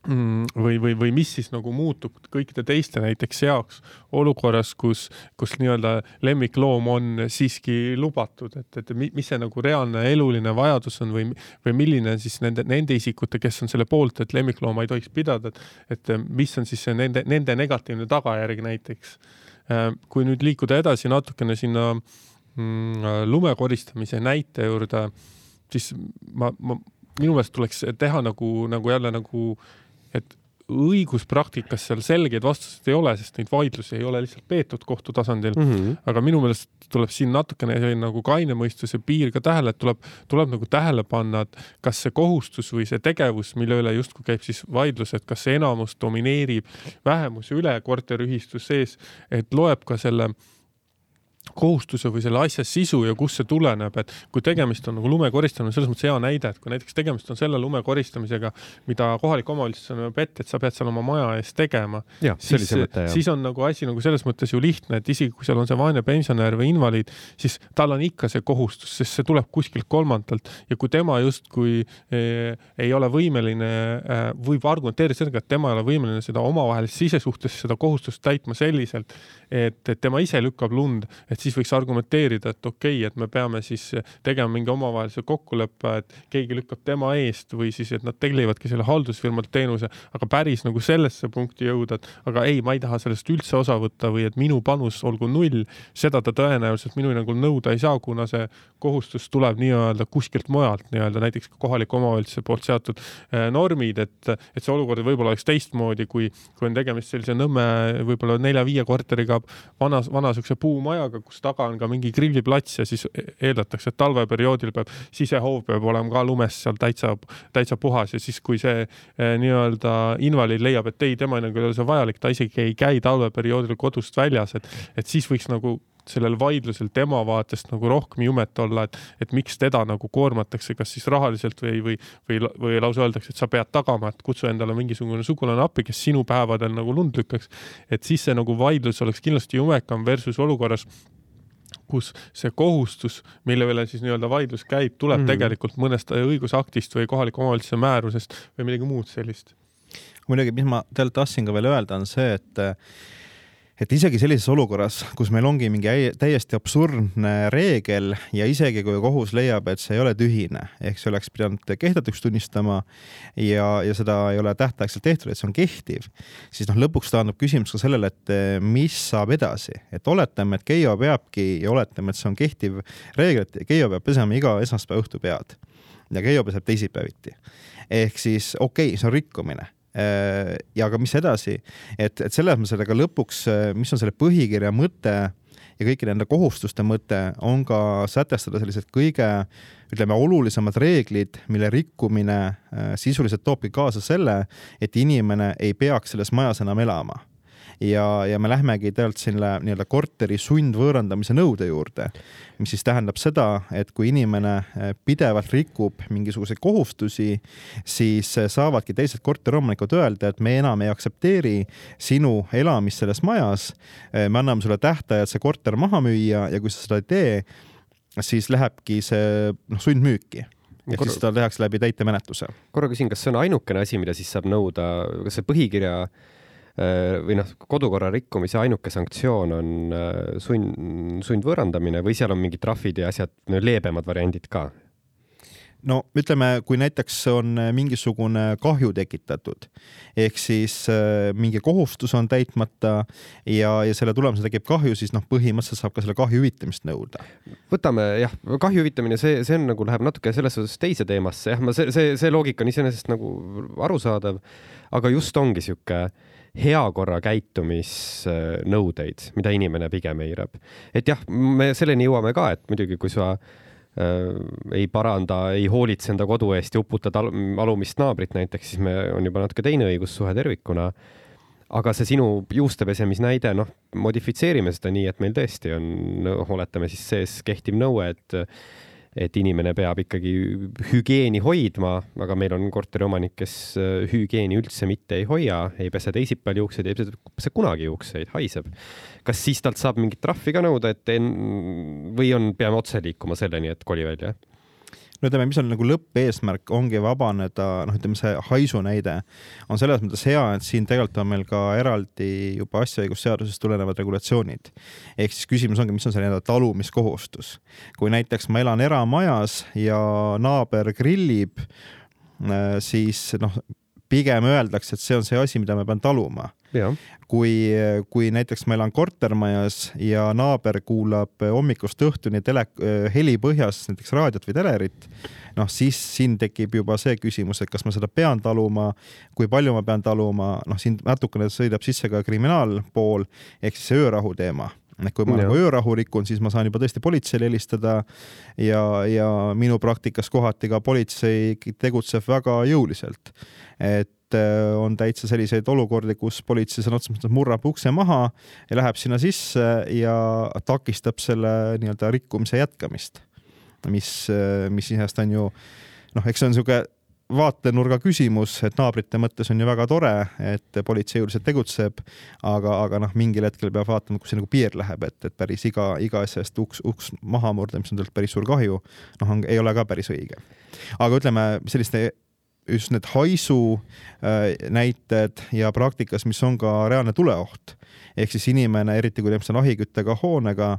või, või, või mis siis nagu muutub kõikide teiste näiteks jaoks olukorras, kus, kus nii-öelda lemmikloom on siiski lubatud, et, et mis see nagu reaalne eluline vajadus on või, või milline siis nende, nende isikute, kes on selle poolt, et lemmiklooma ei tohiks pidada, et, et mis on siis nende, nende negatiivne tagajärg näiteks. Äh, kui nüüd liikuda edasi natukene sinna mm, lume koristamise näite juurde, siis ma, ma, minu meelest tuleks teha nagu, nagu jälle nagu äh, et õiguspraktikas seal selgeid vastuseid ei ole, sest neid vaidlusi ei ole lihtsalt peetud kohtu tasandil mm. -hmm. aga minu meelest tuleb siin natukene nagu kaine mõistuse piir ka tähele, et tuleb, tuleb nagu tähele panna, et kas see kohustus või see tegevus, mille üle justkui käib siis vaidlus, et kas see enamus domineerib vähemuse üle korteriühistus sees, et loeb ka selle äh, kohustuse või selle asja sisu ja kust see tuleneb, et kui tegemist on nagu lume koristamine, selles mõttes hea näide, et kui näiteks tegemist on selle lume koristamisega, mida kohalik omavalitsus näeb ette, et sa pead seal oma maja ees tegema, siis, siis on nagu asi nagu selles mõttes ju lihtne, et isegi kui seal on see vaene pensionär või invaliid, siis tal on ikka see kohustus, sest see tuleb kuskilt kolmandalt ja kui tema justkui eh, ei ole võimeline eh,, võib argumenteerida sellega, et tema ei ole võimeline seda omavahelist sisesuhtes seda kohustust täitma selliselt, et, et tema ise lükkab lund et siis võiks argumenteerida, et okei okay,, et me peame siis tegema mingi omavahelise kokkuleppe, et keegi lükkab tema eest või siis, et nad tellivadki selle haldusfirmalt teenuse, aga päris nagu sellesse punkti jõuda, et aga ei, ma ei taha sellest üldse osa võtta või et minu panus olgu null, seda ta tõenäoliselt minu hinnangul nõuda ei saa, kuna see kohustus tuleb nii-öelda kuskilt mujalt, nii-öelda näiteks kohaliku omavalitsuse poolt seatud eh, normid, et, et see olukord võib-olla oleks teistmoodi, kui, kui on tegemist sellise Nõmme võib-olla nelja-viie korteriga vana, vana niisuguse puumajaga, kus taga on ka mingi grilliplats ja siis eeldatakse, et talveperioodil peab sisehoov peab olema ka lumest seal täitsa, täitsa puhas ja siis, kui see eh, nii-öelda invaliid leiab, et ei, tema hinnangul ei ole see vajalik, ta isegi ei käi talveperioodil kodust väljas, et, et siis võiks nagu sellel vaidlusel tema vaatest nagu rohkem jumet olla, et, et miks teda nagu koormatakse, kas siis rahaliselt või, või, või, või lausa öeldakse, et sa pead tagama, et kutsu endale mingisugune sugulane appi, kes sinu päevadel nagu lund lükkaks. et siis see nagu vaidlus oleks kindlasti jumekam versus olukorras, kus see kohustus, mille üle siis nii-öelda vaidlus käib, tuleb mm. tegelikult mõnest õigusaktist või kohaliku omavalitsuse määrusest või midagi muud sellist. muidugi, mis ma tegelikult tahtsin ka veel öelda, on see, et et isegi sellises olukorras, kus meil ongi mingi täiesti absurdne reegel ja isegi kui kohus leiab, et see ei ole tühine, ehk see oleks pidanud kehtetuks tunnistama ja, ja seda ei ole tähtaegselt tehtud, et see on kehtiv, siis noh, lõpuks taandub küsimus ka sellele, et eh, mis saab edasi, et oletame, et Keijo peabki ja oletame, et see on kehtiv reegel, et Keijo peab pesema iga esmaspäeva õhtu pead ja Keijo peseb teisipäeviti. ehk siis okei okay,, see on rikkumine ja aga mis edasi, et, et selles mõttes, et aga lõpuks, äh, mis on selle põhikirja mõte ja kõikide nende kohustuste mõte on ka sätestada sellised kõige ütleme, olulisemad reeglid, mille rikkumine äh, sisuliselt toobki kaasa selle, et inimene ei peaks selles majas enam elama ja, ja me lähmegi tegelikult selle nii-öelda korteri sundvõõrandamise nõude juurde, mis siis tähendab seda, et kui inimene eh, pidevalt rikub mingisuguseid kohustusi, siis eh, saavadki teised korteriomanikud öelda, et me enam ei aktsepteeri sinu elamist selles majas. Eh, me anname sulle tähtaja, et see korter maha müüa ja kui sa seda ei tee, siis lähebki see noh, sundmüüki ehk Kor... siis seda tehakse läbi täitemenetluse. korra küsin, kas see on ainukene asi, mida siis saab nõuda, kas see põhikirja Äh, või noh, kodukorra rikkumise ainuke sanktsioon on äh, sund, sundvõõrandamine või seal on mingid trahvid ja asjad, leebemad variandid ka? no ütleme, kui näiteks on mingisugune kahju tekitatud ehk siis äh, mingi kohustus on täitmata ja, ja selle tulemusel tekib kahju, siis noh, põhimõtteliselt saab ka selle kahju hüvitamist nõuda. võtame jah, kahju hüvitamine, see, see on nagu läheb natuke selles suhtes teise teemasse, jah, ma see, see, see loogika on iseenesest nagu arusaadav, aga just ongi sihuke äh, heakorra käitumisnõudeid, mida inimene pigem eirab. et jah, me selleni jõuame ka, et muidugi, kui sa äh, ei paranda, ei hoolitse enda kodu eest ja uputad al alumist naabrit näiteks, siis me, on juba natuke teine õigussuhe tervikuna. aga see sinu juuste pesemisnäide, noh, modifitseerime seda nii, et meil tõesti on, oletame siis sees kehtiv nõue, et et inimene peab ikkagi hügieeni hoidma, aga meil on korteriomanik, kes äh, hügieeni üldse mitte ei hoia, ei pese teisipäeval juukseid, ei pese kunagi juukseid, haiseb. kas siis talt saab mingit trahvi ka nõuda, et en... või on, peame otse liikuma selleni, et koli välja? No ütleme, mis on nagu lõppeesmärk, ongi vabaneda, noh, ütleme see haisu näide on selles mõttes hea, et siin tegelikult on meil ka eraldi juba asjaõigusseadusest tulenevad regulatsioonid. ehk siis küsimus ongi, mis on see nii-öelda talumiskohustus. kui näiteks ma elan eramajas ja naaber grillib, äh, siis noh, pigem öeldakse, et see on see asi, mida ma pean taluma. Kui, kui näiteks ma elan kortermajas ja naaber kuulab hommikust õhtuni tele, heli põhjas näiteks raadiot või telerit, noh siis siin tekib juba see küsimus, et kas ma seda pean taluma, kui palju ma pean taluma, noh siin natukene sõidab sisse ka kriminaalpool ehk siis öörahu teema et kui ma ja. nagu öörahu rikun, siis ma saan juba tõesti politseile helistada ja, ja minu praktikas kohati ka politsei tegutseb väga jõuliselt. et Äh, on täitsa selliseid olukordi, kus politsei sõna otseses mõttes murrab ukse maha ja läheb sinna sisse ja takistab selle nii-öelda rikkumise jätkamist. mis, äh, mis iseenesest on ju noh, eks see on niisugune vaatenurga küsimus, et naabrite mõttes on ju väga tore, et politsei jõuliselt tegutseb, aga, aga noh, mingil hetkel peab vaatama, kus see nagu piir läheb, et, et päris iga, iga asja eest uks, uks maha murda, mis on tegelikult päris suur kahju, noh, ei ole ka päris õige. aga ütleme, selliste just need haisu äh, näited ja praktikas, mis on ka reaalne tuleoht. ehk siis inimene, eriti kui tegemist on ahjuküttega hoonega,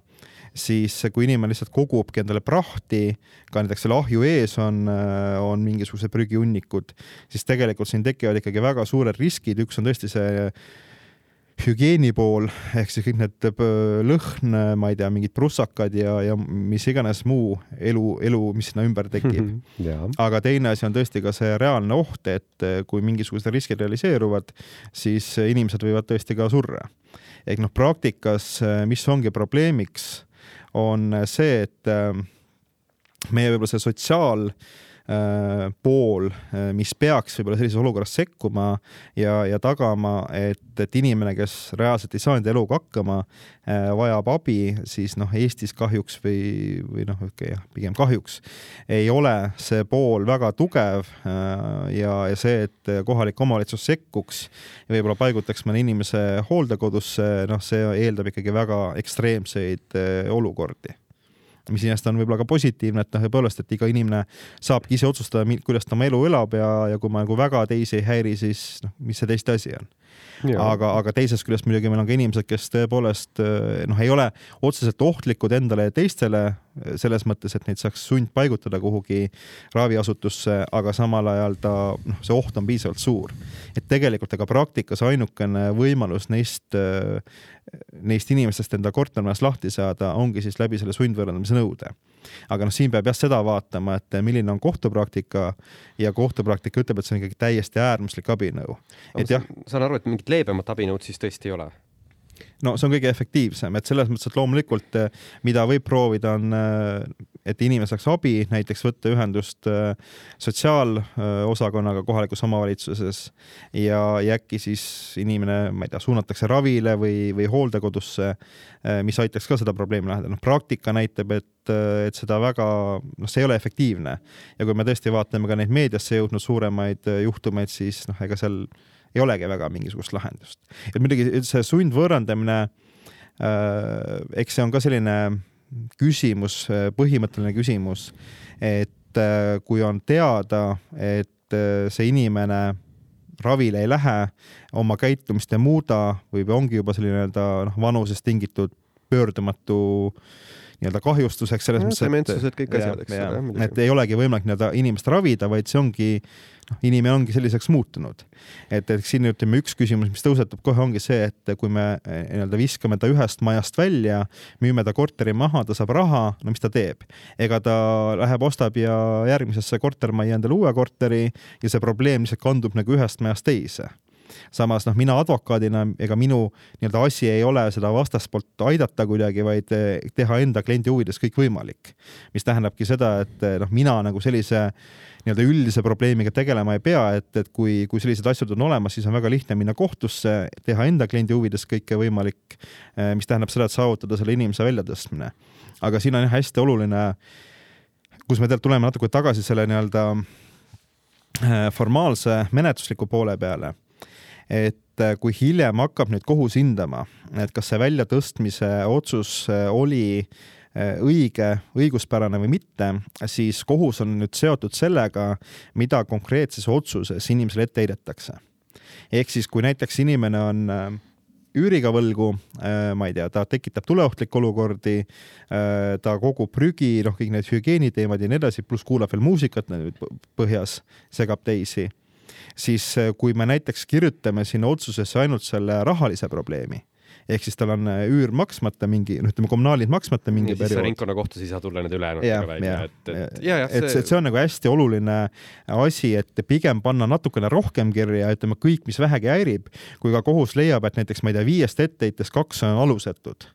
siis kui inimene lihtsalt kogubki endale prahti, ka näiteks selle ahju ees on, äh, on mingisugused prügihunnikud, siis tegelikult siin tekivad ikkagi väga suured riskid, üks on tõesti see hügieeni pool ehk siis kõik need äh, lõhn, ma ei tea, mingid prussakad ja, ja mis iganes muu elu, elu, mis sinna ümber tekib. aga teine asi on tõesti ka see reaalne oht, et äh, kui mingisugused riskid realiseeruvad, siis inimesed võivad tõesti ka surra. ehk noh, praktikas, äh, mis ongi probleemiks, on see, et meie võib-olla see sotsiaal äh, Äh, pool, äh, mis peaks võib-olla sellises olukorras sekkuma ja, ja tagama, et, et inimene, kes reaalselt ei saa enda eluga hakkama, äh, vajab abi, siis noh, Eestis kahjuks või, või noh, okei okay,, jah, pigem kahjuks ei ole see pool väga tugev ja, ja see, et kohalik omavalitsus sekkuks ja võib-olla paigutaks mõne inimese hooldekodusse, noh, see eeldab ikkagi väga ekstreemseid olukordi mis iseenesest on võib-olla ka positiivne, et noh, tõepoolest, et iga inimene saabki ise otsustada, kuidas ta oma elu elab ja, ja kui ma nagu väga teisi ei häiri, siis noh, mis see teiste asi on. Aga, aga teisest küljest muidugi meil on ka inimesed, kes tõepoolest noh, ei ole otseselt ohtlikud endale ja teistele selles mõttes, et neid saaks sundpaigutada kuhugi raviasutusse, aga samal ajal ta, noh, see oht on piisavalt suur. et tegelikult ega praktikas ainukene võimalus neist, neist inimestest enda kortermajas lahti saada ongi siis läbi selle sundvõõrandamise nõude. Aga noh, siin peab jah seda vaatama, et milline on kohtupraktika ja kohtupraktika ütleb, et see on ikkagi täiesti äärmuslik abinõu. et jah. saan aru, et mingit leebemat abinõud siis tõesti ei ole no see on kõige efektiivsem, et selles mõttes, et loomulikult eh, mida võib proovida, on, eh, et inimene saaks abi, näiteks võtta ühendust eh, sotsiaalosakonnaga kohalikus omavalitsuses ja, ja äkki siis inimene, ma ei tea, suunatakse ravile või, või hooldekodusse, mis aitaks ka seda probleemi lahendada. noh, praktika näitab, et, et seda väga, noh, see ei ole efektiivne ja kui me tõesti vaatame ka neid meediasse jõudnud suuremaid juhtumeid, siis noh, ega seal ei olegi väga mingisugust lahendust. et muidugi see sundvõõrandamine äh,, eks see on ka selline küsimus, põhimõtteline küsimus, et äh, kui on teada, et äh, see inimene ravile ei lähe, oma käitumist ei muuda või ongi juba selline nii-öelda noh, vanusest tingitud pöördumatu nii-öelda kahjustuseks selles mõttes, et kõik asjad, eks ole. et ei olegi võimalik nii-öelda inimest ravida, vaid see ongi noh, inimene ongi selliseks muutunud. et eks siin ütleme, üks küsimus, mis tõusetub kohe, ongi see, et kui me eh, nii-öelda viskame ta ühest majast välja, müüme ta korteri maha, ta saab raha, no mis ta teeb? ega ta läheb, ostab ja järgmisesse kortermajja endale uue korteri ja see probleem lihtsalt kandub nagu ühest majast teise samas noh, mina advokaadina, ega minu nii-öelda asi ei ole seda vastaspoolt aidata kuidagi, vaid eh, teha enda kliendi huvides kõik võimalik. mis tähendabki seda, et eh, noh, mina nagu sellise nii-öelda üldise probleemiga tegelema ei pea, et, et kui, kui sellised asjad on olemas, siis on väga lihtne minna kohtusse, teha enda kliendi huvides kõike võimalik, eh, mis tähendab seda, et saavutada selle inimese väljatõstmine. aga siin on jah hästi oluline, kus me tegelikult tuleme natuke tagasi selle nii-öelda formaalse menetlusliku poole peale et äh, kui hiljem hakkab nüüd kohus hindama, et kas see väljatõstmise otsus äh, oli äh, õige, õiguspärane või mitte, siis kohus on nüüd seotud sellega, mida konkreetses otsuses inimesele ette heidetakse. ehk siis, kui näiteks inimene on üüriga võlgu, ma ei tea, ta tekitab tuleohtlikke olukordi, ta kogub prügi, noh, kõik need hügieeniteemad ja nii edasi, pluss kuulab veel muusikat põhjas, segab teisi siis äh, kui me näiteks kirjutame sinna otsusesse ainult selle rahalise probleemi, ehk siis tal on äh, üür maksmata mingi, noh, ütleme kommunaalid maksmata mingi periood. ringkonnakohtus ei saa tulla need ülejäänud välja, et, et ja, ja, et see, see on nagu hästi oluline asi, et pigem panna natukene rohkem kirja, ütleme kõik, mis vähegi häirib, kui ka kohus leiab, et näiteks ma ei tea, viiest etteheitest kaks on alusetud,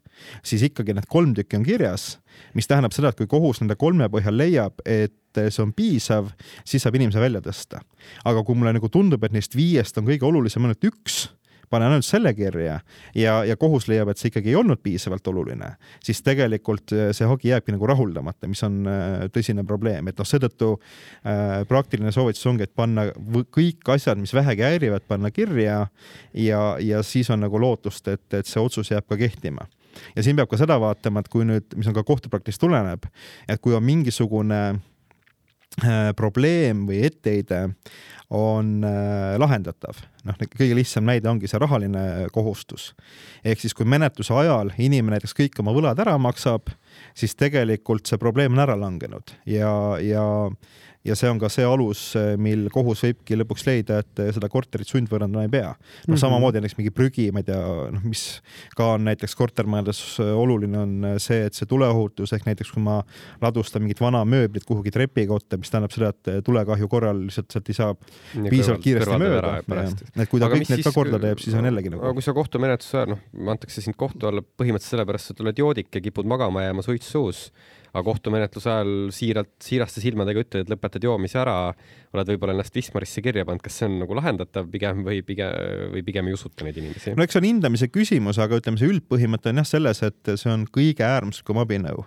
siis ikkagi need kolm tükki on kirjas, mis tähendab seda, et kui kohus nende kolme põhjal leiab, et see on piisav, siis saab inimese välja tõsta. aga kui mulle nagu tundub, et neist viiest on kõige olulisem ainult üks, panen ainult selle kirja ja, ja kohus leiab, et see ikkagi ei olnud piisavalt oluline, siis tegelikult äh, see hagi jääbki nagu rahuldamata, mis on äh, tõsine probleem, et noh, seetõttu äh, praktiline soovitus ongi, et panna kõik asjad, mis vähegi häirivad, panna kirja ja, ja siis on nagu lootust, et, et see otsus jääb ka kehtima ja siin peab ka seda vaatama, et kui nüüd, mis on ka kohtupraktikast tuleneb, et kui on mingisugune Äh, probleem või etteheide on äh, lahendatav. noh, kõige lihtsam näide ongi see rahaline kohustus. ehk siis, kui menetluse ajal inimene näiteks kõik oma võlad ära maksab, siis tegelikult see probleem on ära langenud ja, ja ja see on ka see alus, mil kohus võibki lõpuks leida, et seda korterit sundvõõrandama ei pea. noh mm -hmm., samamoodi näiteks mingi prügi, ma ei tea, noh, mis ka on näiteks kortermajades oluline, on see, et see tuleohutus ehk näiteks kui ma ladustan mingit vana mööblit kuhugi trepikotta, mis tähendab seda, et tulekahju korral lihtsalt sealt ei saa ja piisavalt kiiresti mööda. et kui ta kõik need ka korda teeb, siis on jällegi nagu. aga kui sa kohtumenetluse ajal, noh, antakse sind kohtu alla põhimõtteliselt sellepärast, et sa oled joodik ja kipud magama jääma suits suus aga kohtumenetluse ajal siiralt, siiraste silmadega ütled, et lõpetad joomise ära, oled võib-olla ennast Wismarisse kirja pannud, kas see on nagu lahendatav pigem või pigem, või pigem ei usuta neid inimesi? no eks see on hindamise küsimus, aga ütleme, see üldpõhimõte on jah selles, et see on kõige äärmuslikum abinõu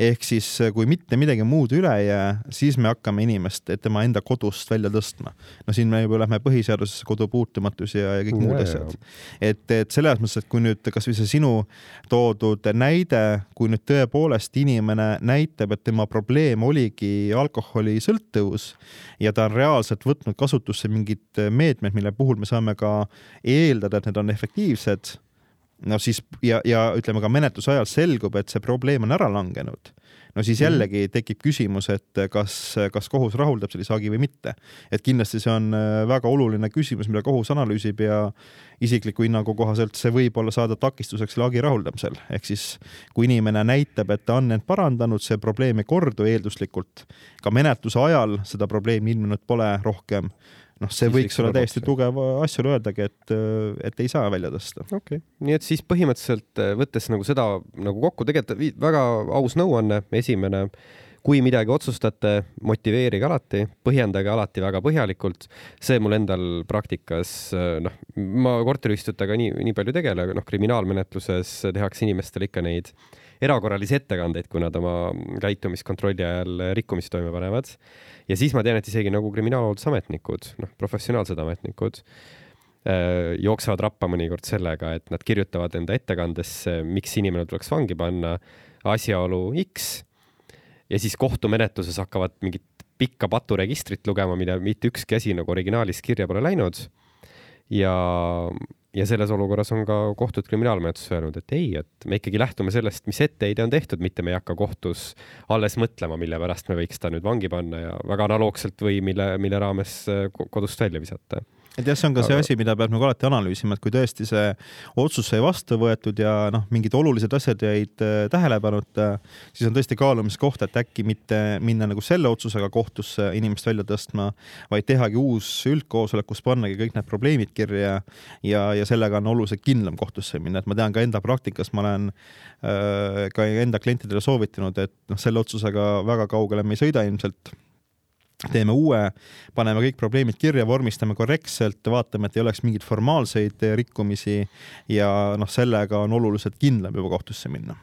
ehk siis kui mitte midagi muud üle ei jää, siis me hakkame inimest tema enda kodust välja tõstma. no siin me juba lähme põhiseadusesse, kodu puutumatus ja, ja kõik ja, muud asjad. et, et selles mõttes, et kui nüüd kasvõi see sinu toodud näide, kui nüüd tõepoolest inimene näitab, et tema probleem oligi alkoholisõltuvus ja ta on reaalselt võtnud kasutusse mingid meetmed, mille puhul me saame ka eeldada, et need on efektiivsed no siis ja, ja ütleme ka menetluse ajal selgub, et see probleem on ära langenud, no siis mhm. jällegi tekib küsimus, et kas, kas kohus rahuldab sellise hagi või mitte. et kindlasti see on äh, väga oluline küsimus, mida kohus analüüsib ja isikliku hinnangu kohaselt see võib olla saada takistuseks selle hagi rahuldamisel. ehk siis kui inimene näitab, et ta on end parandanud, see probleem ei kordu eelduslikult, ka menetluse ajal seda probleemi ilmnenud pole rohkem noh, see võiks olla täiesti tugev asjaolu öeldagi, et, et ei saa välja tõsta. okei okay., nii et siis põhimõtteliselt äh, võttes nagu seda nagu kokku, tegelikult väga aus nõuanne, esimene, kui midagi otsustate, motiveerige alati, põhjendage alati väga põhjalikult. see mul endal praktikas, äh, noh, ma korteriühistutega nii, nii palju ei tegele, aga noh, kriminaalmenetluses tehakse inimestele ikka neid erakorralisi ettekandeid, kui nad oma käitumiskontrolli ajal rikkumisi toime panevad ja siis ma tean, et isegi nagu kriminaalhooldusametnikud, noh, professionaalsed ametnikud äh, jooksevad rappa mõnikord sellega, et nad kirjutavad enda ettekandesse, miks inimene tuleks vangi panna, asjaolu X ja siis kohtumenetluses hakkavad mingit pikka paturegistrit lugema, mida mitte ükski asi nagu originaalis kirja pole läinud. ja ja selles olukorras on ka kohtud kriminaalmenetluses öelnud, et ei, et me ikkagi lähtume sellest, mis etteheide on tehtud, mitte me ei hakka kohtus alles mõtlema, mille pärast me võiks ta nüüd vangi panna ja väga analoogselt või mille, mille raames kodust välja visata et jah, see on ka see asi, mida peab nagu alati analüüsima, et kui tõesti see otsus sai vastu võetud ja noh, mingid olulised asjad jäid äh, tähelepanuta, siis on tõesti kaalumise koht, et äkki mitte minna nagu selle otsusega kohtusse inimest välja tõstma, vaid tehagi uus üldkoosolek, kus pannagi kõik need probleemid kirja ja, ja sellega on oluliselt kindlam kohtusse minna, et ma tean ka enda praktikas, ma olen äh, ka enda klientidele soovitanud, et noh, selle otsusega väga kaugele me ei sõida ilmselt teeme uue, paneme kõik probleemid kirja, vormistame korrektselt, vaatame, et ei oleks mingeid formaalseid rikkumisi ja noh, sellega on oluliselt kindlam juba kohtusse minna.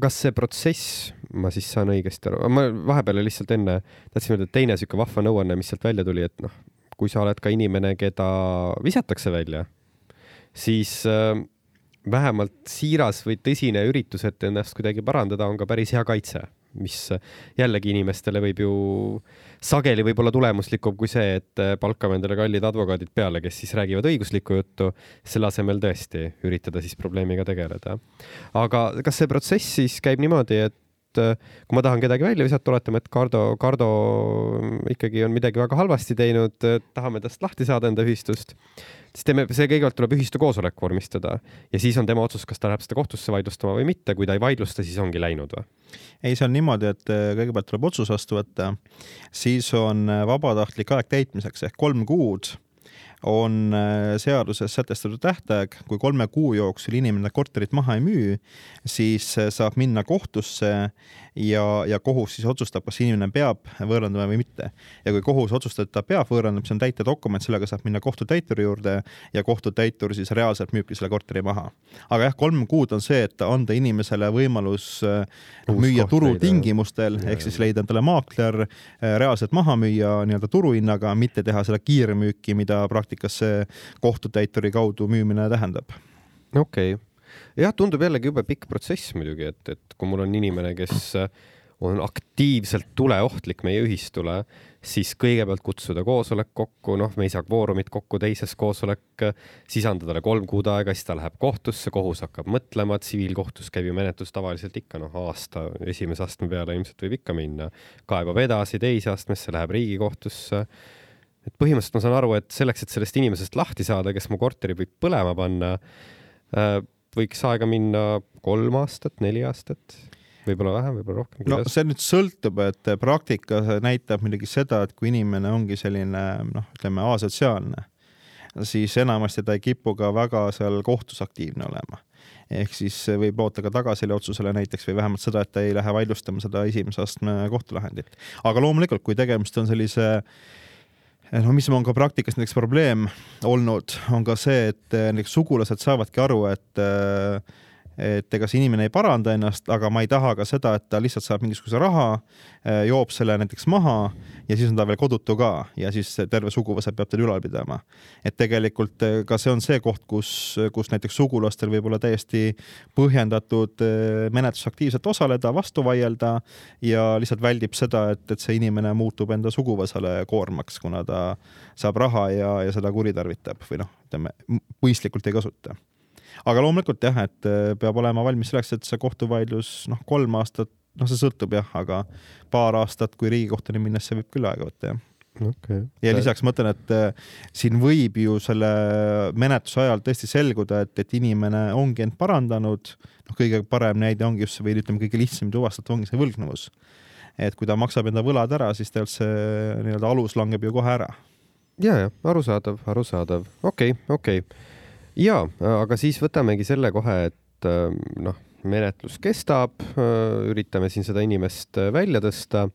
kas see protsess, ma siis saan õigesti aru, ma vahepeal lihtsalt enne tahtsin öelda, et teine sihuke vahva nõuanne, mis sealt välja tuli, et noh, kui sa oled ka inimene, keda visatakse välja, siis äh, vähemalt siiras või tõsine üritus, et ennast kuidagi parandada, on ka päris hea kaitse mis jällegi inimestele võib ju sageli võib olla tulemuslikum kui see, et palkame endale kallid advokaadid peale, kes siis räägivad õiguslikku juttu, selle asemel tõesti üritada siis probleemiga tegeleda. aga kas see protsess siis käib niimoodi, et kui ma tahan kedagi välja visata, oletame, et Cardo, Cardo ikkagi on midagi väga halvasti teinud, tahame tast lahti saada enda ühistust siis teeme, see kõigepealt tuleb ühistu koosolek vormistada ja siis on tema otsus, kas ta läheb seda kohtusse vaidlustama või mitte, kui ta ei vaidlusta, siis ongi läinud või? Ei, see on niimoodi, et äh, kõigepealt tuleb otsus vastu võtta, siis on äh, vabatahtlik aeg täitmiseks ehk kolm kuud on äh, seaduses sätestatud tähtaeg, kui kolme kuu jooksul inimene korterit maha ei müü, siis saab minna kohtusse ja, ja kohus siis otsustab, kas inimene peab võõrandama või mitte. ja kui kohus otsustab, et ta peab võõrandama, siis on täitedokument, sellega saab minna kohtutäituri juurde ja kohtutäitur siis reaalselt müübki selle korteri maha. aga jah, kolm kuud on see, et anda inimesele võimalus äh, Uus müüa turutingimustel ehk siis leida endale maakler, äh, reaalselt maha müüa nii-öelda turuhinnaga, mitte teha seda kiirmüüki, mida praktikas see kohtutäituri kaudu müümine tähendab. okei okay jah, tundub jällegi jube pikk protsess muidugi, et, et kui mul on inimene, kes on aktiivselt tuleohtlik meie ühistule, siis kõigepealt kutsuda koosolek kokku, noh, me ei saa kvoorumit kokku, teises koosolek, siis anda talle kolm kuud aega, siis ta läheb kohtusse, kohus hakkab mõtlema, tsiviilkohtus käib ju menetlus tavaliselt ikka noh, aasta esimese astme peale ilmselt võib ikka minna, kaebab edasi teise astmesse, läheb Riigikohtusse. Et põhimõtteliselt ma saan aru, et selleks, et sellest inimesest lahti saada, kes mu korteri võib põlema panna äh,, võiks aega minna kolm aastat, neli aastat, võib-olla vähem, võib-olla rohkem. no see nüüd sõltub, et praktika näitab muidugi seda, et kui inimene ongi selline noh, ütleme asotsiaalne, siis enamasti ta ei kipu ka väga seal kohtus aktiivne olema ehk siis võib loota ka tagaselja otsusele näiteks või vähemalt seda, et ta ei lähe vaidlustama seda esimese astme kohtulahendit. aga loomulikult, kui tegemist on sellise no mis on ka praktikas näiteks probleem olnud, on ka see, et eh, näiteks sugulased saavadki aru, et eh, et ega see inimene ei paranda ennast, aga ma ei taha ka seda, et ta lihtsalt saab mingisuguse raha, äh, joob selle näiteks maha ja siis on ta veel kodutu ka ja siis terve suguvõsa peab teda ülal pidama. et tegelikult äh, ka see on see koht, kus, kus näiteks sugulastel võib olla täiesti põhjendatud äh, menetlus aktiivselt osaleda, vastu vaielda ja lihtsalt väldib seda, et, et see inimene muutub enda suguvõsale koormaks, kuna ta saab raha ja, ja seda kuritarvitab või noh, ütleme mõistlikult ei kasuta aga loomulikult jah, et äh, peab olema valmis selleks, et see kohtuvaidlus noh, kolm aastat, noh, see sõltub jah, aga paar aastat, kui Riigikohtuni minnes, see võib küll aega võtta jah okay.. ja lisaks ma ütlen, et äh, siin võib ju selle menetluse ajal tõesti selguda, et, et inimene ongi end parandanud. noh, kõige parem näide ongi just see või ütleme, kõige lihtsam tuvastada ongi see võlgnevus. et kui ta maksab enda võlad ära, siis tegelikult see nii-öelda alus langeb ju kohe ära. ja, ja arusaadav, arusaadav, okei okay,, okei okay ja, aga siis võtamegi selle kohe, et ähm, noh, menetlus kestab, äh, üritame siin seda inimest äh, välja tõsta.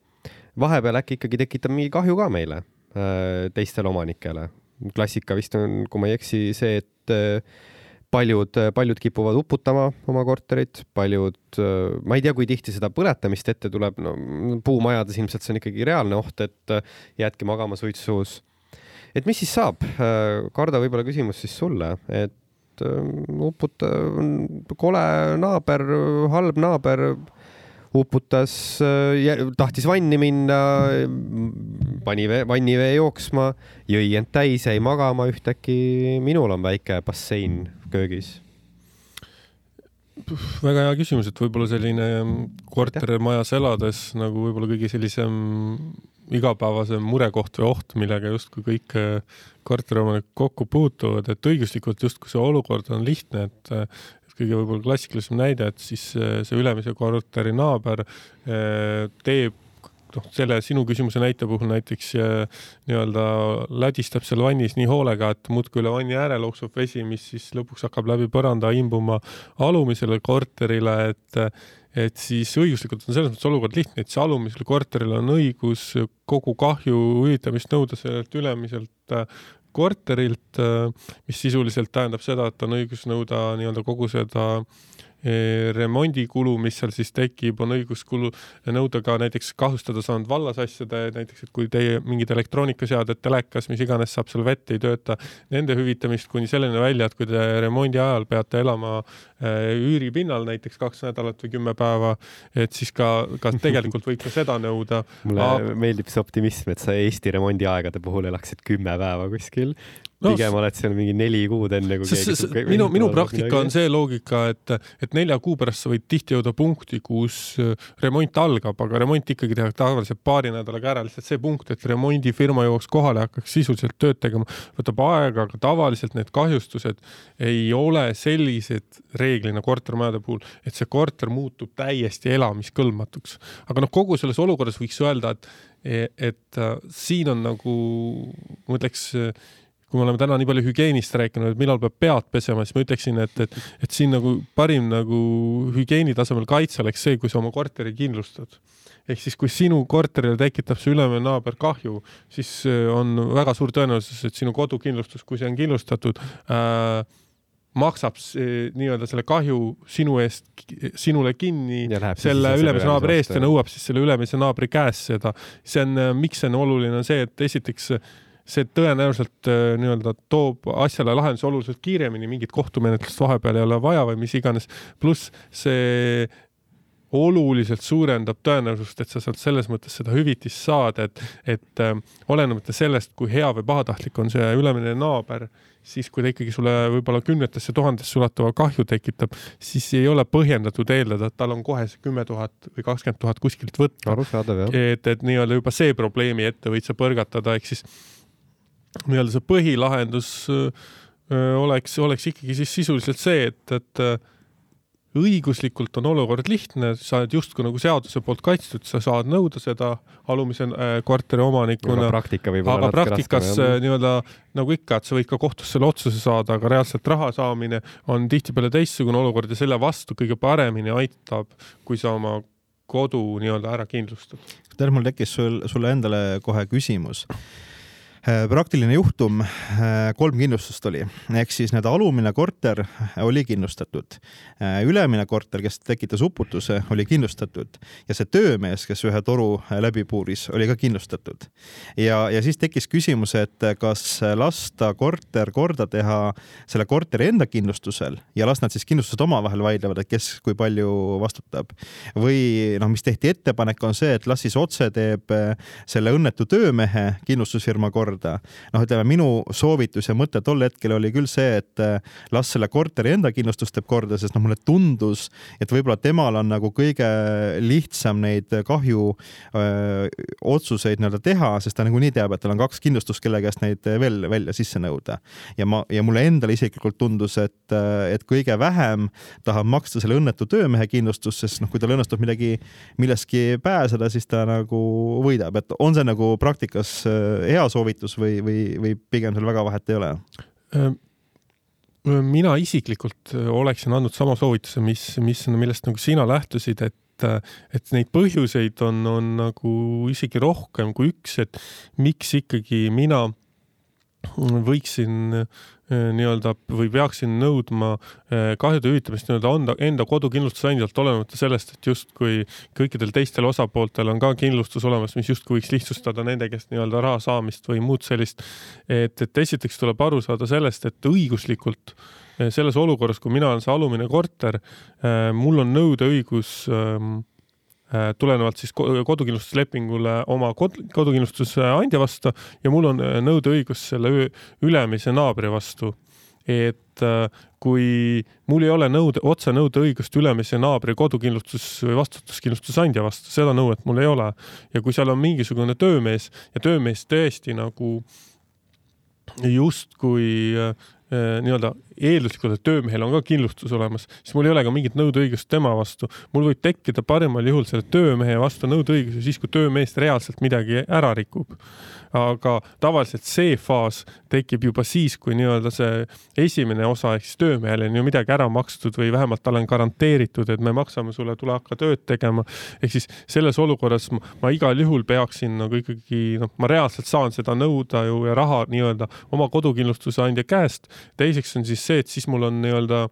vahepeal äkki ikkagi tekitab mingi kahju ka meile, äh, teistele omanikele. klassika vist on, kui ma ei eksi, see, et paljud, paljud kipuvad uputama oma korterit, paljud, ma ei tea, kui tihti seda põletamist ette tuleb, no puumajades ilmselt see on ikkagi reaalne oht, et jäädki magama suitsus et mis siis saab? Karda, võib-olla küsimus siis sulle, et ähm, uputa, kole naaber, halb naaber uputas, äh, tahtis vanni minna, pani vee, vannivee jooksma, jõi end täis, jäi magama, ühtäkki minul on väike bassein köögis väga hea küsimus, et võib-olla selline kortermajas elades nagu võib-olla kõige sellisem igapäevasem murekoht või oht, millega justkui kõik äh, korteriomanikud kokku puutuvad, et õiguslikult justkui see olukord on lihtne, et äh, kõige võib-olla klassikalisem näide, et siis äh, see ülemise korteri naaber teeb noh, selle sinu küsimuse näite puhul näiteks nii-öelda lädistab seal vannis nii hoolega, et muudkui üle vanni ääre looksub vesi, mis siis lõpuks hakkab läbi põranda imbuma alumisele korterile, et et siis õiguslikult on selles mõttes olukord lihtne, et see alumisel korteril on õigus kogu kahju hüvitamist nõuda sellelt ülemiselt äh, korterilt, äh, mis sisuliselt tähendab seda, et on õigus nõuda nii-öelda kogu seda remondikulu, mis seal siis tekib, on õiguskulu nõuda ka näiteks kahjustada saanud vallasasjade, näiteks et kui teie mingid elektroonikaseaded, telekas, mis iganes saab seal vett, ei tööta, nende hüvitamist kuni selleni välja, et kui te remondi ajal peate elama üüripinnal näiteks kaks nädalat või kümme päeva, et siis ka, ka tegelikult võib ka seda nõuda. mulle Aga... meeldib see optimism, et sa Eesti remondiaegade puhul elaksid kümme päeva kuskil no, pigem oled seal mingi neli kuud enne kui keegi s -s minu, minu praktika on see loogika, et, et nelja kuu pärast sa võid tihti jõuda punkti, kus äh, remont algab, aga remont ikkagi tehakse tavaliselt paari nädalaga ära, lihtsalt see punkt, et remondifirma jõuaks kohale ja hakkaks sisuliselt tööd tegema, võtab aega, aga tavaliselt need kahjustused ei ole sellised reeglina kortermajade puhul, et see korter muutub täiesti elamiskõlbmatuks. aga noh, kogu selles olukorras võiks öelda, et, et äh, siin on nagu, ma ütleks kui me oleme täna nii palju hügieenist rääkinud, et millal peab pead pesema, siis ma ütleksin, et, et, et siin nagu parim nagu hügieeni tasemel kaitse oleks see, kui sa oma korteri kindlustad. ehk siis, kui sinu korterile tekitab see ülemine naaber kahju, siis äh, on väga suur tõenäosus, et sinu kodukindlustus, kui see on kindlustatud äh,, maksab nii-öelda selle kahju sinu eest, sinule kinni selle ülemise naabri eest ja nõuab siis selle ülemise naabri käest seda. see on, miks see on oluline, on see, et esiteks see tõenäoliselt äh, nii-öelda toob asjale lahenduse oluliselt kiiremini, mingit kohtumenetlust vahepeal ei ole vaja või mis iganes. pluss see oluliselt suurendab tõenäosust, et sa sealt selles mõttes seda hüvitist saad, et, et äh, olenemata sellest, kui hea või pahatahtlik on see ülemine naaber, siis kui ta ikkagi sulle võib-olla kümnetesse tuhandesse ulatuva kahju tekitab, siis ei ole põhjendatud eeldada, et tal on kohe see kümme tuhat või kakskümmend tuhat kuskilt võtta. arusaadav, jah. et, et nii-öelda juba see probleemi ette võid sa põrgatada, ehk siis nii-öelda see põhilahendus oleks, oleks ikkagi siis sisuliselt see, et, et õiguslikult on olukord lihtne, sa oled justkui nagu seaduse poolt kaitstud, sa saad nõuda seda alumise äh, korteri omanikuna. aga praktika võib olla natuke praktikas nii-öelda nagu ikka, et sa võid ka kohtust selle otsuse saada, aga reaalselt raha saamine on tihtipeale teistsugune olukord ja selle vastu kõige paremini aitab, kui sa oma kodu nii-öelda ära kindlustad. tead, mul tekkis sul, sulle endale kohe küsimus Äh, praktiline juhtum, äh, kolm kindlustust oli, ehk siis nii-öelda alumine korter oli kindlustatud. Äh, ülemine korter, kes tekitas uputuse, oli kindlustatud ja see töömees, kes ühe toru läbi puuris, oli ka kindlustatud. ja, ja siis tekkis küsimus, et kas lasta korter korda teha selle korteri enda kindlustusel ja las nad siis kindlustused omavahel vaidlevad, et kes kui palju vastutab. või noh, mis tehti ettepanek, on see, et las siis otse teeb selle õnnetu töömehe kindlustusfirma korda korda. noh, ütleme minu soovitus ja mõte tol hetkel oli küll see, et äh, las selle korteri enda kindlustus teeb korda, sest noh, mulle tundus, et võib-olla temal on nagu kõige lihtsam neid kahju öö, otsuseid nii-öelda teha, sest ta nagunii teab, et tal on kaks kindlustust, kelle käest neid veel välja sisse nõuda. ja ma, ja mulle endale isiklikult tundus, et, äh, et kõige vähem tahab maksta selle õnnetu töömehe kindlustust, sest noh, kui tal õnnestub midagi, millestki pääseda, siis ta nagu võidab, et on see nagu praktikas hea soovitus soovitus või, või, või pigem seal väga vahet ei ole? mina isiklikult oleksin andnud sama soovituse, mis, mis, millest nagu sina lähtusid, et et neid põhjuseid on, on nagu isegi rohkem kui üks, et miks ikkagi mina võiksin Äh, nii-öelda või peaksin nõudma äh, kahjude hüvitamist nii-öelda anda enda kodukindlustusandjalt, olenemata sellest, et justkui kõikidel teistel osapooltel on ka kindlustus olemas, mis justkui võiks lihtsustada nende käest nii-öelda raha saamist või muud sellist. et, et esiteks tuleb aru saada sellest, et õiguslikult äh, selles olukorras, kui mina olen see alumine korter, mul on nõudeõigus ähm, Äh, tulenevalt siis kodukindlustuslepingule oma kod kodukindlustuse andja vastu ja mul on äh, nõudeõigus selle ülemise naabri vastu. et äh, kui mul ei ole nõude, otse nõudeõigust ülemise naabri kodukindlustus või vastutuskindlustusandja vastu, seda nõuet mul ei ole. ja kui seal on mingisugune töömees ja töömees tõesti nagu justkui Äh, nii-öelda eelduslikult, et töömehel on ka kindlustus olemas, siis mul ei ole ka mingit nõudeõigust tema vastu. mul võib tekkida parimal juhul selle töömehe vastu nõudeõigus siis, kui töömeest reaalselt midagi ära rikub aga tavaliselt see faas tekib juba siis, kui nii-öelda see esimene osa ehk siis töömehele on ju midagi ära makstud või vähemalt talle on garanteeritud, et me maksame sulle, tule hakka tööd tegema. ehk siis selles olukorras ma, ma igal juhul peaksin nagu ikkagi noh, ma reaalselt saan seda nõuda ju ja raha nii-öelda oma kodukindlustuse andja käest. teiseks on siis see, et siis mul on nii-öelda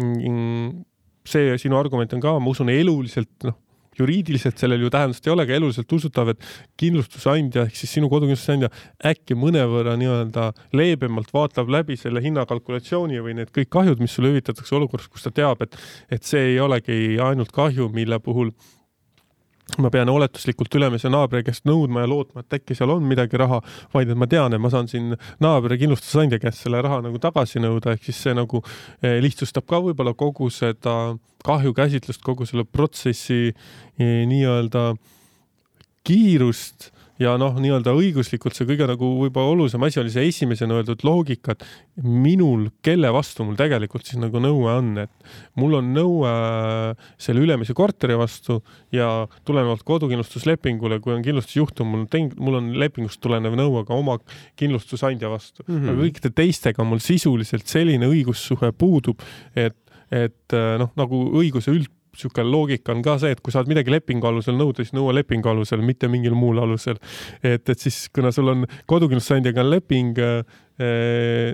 mm, see sinu argument on ka, ma usun, eluliselt noh juriidiliselt sellel ju tähendust ei ole, aga eluliselt usutav, et kindlustusandja ehk siis sinu kodukindlustusandja äkki mõnevõrra nii-öelda leebemalt vaatab läbi selle hinnakalkulatsiooni või need kõik kahjud, mis sulle hüvitatakse olukorras, kus ta teab, et, et see ei olegi ainult kahju, mille puhul ma pean oletuslikult ülemise naabri käest nõudma ja lootma, et äkki seal on midagi raha, vaid et ma tean, et ma saan siin naabri kindlustusandja käest selle raha nagu tagasi nõuda, ehk siis see nagu eh, lihtsustab ka võib-olla kogu seda kahjukäsitlust, kogu selle protsessi eh, nii-öelda kiirust ja noh, nii-öelda õiguslikult see kõige nagu võib-olla olulisem asi oli see esimesena öeldud loogika, et minul, kelle vastu mul tegelikult siis nagu nõue on, et mul on nõue selle ülemise korteri vastu ja tulenevalt kodukindlustuslepingule, kui on kindlustusjuhtum, mul teng-, mul on lepingust tulenev nõue ka oma kindlustusandja vastu mm. -hmm. aga kõikide teistega mul sisuliselt selline õigussuhe puudub, et, et noh, nagu õiguse üld niisugune loogika on ka see, et kui saad midagi lepingu alusel nõuda, siis nõua lepingu alusel, mitte mingil muul alusel. et, et siis, kuna sul on kodukindlustusandjaga on leping eh,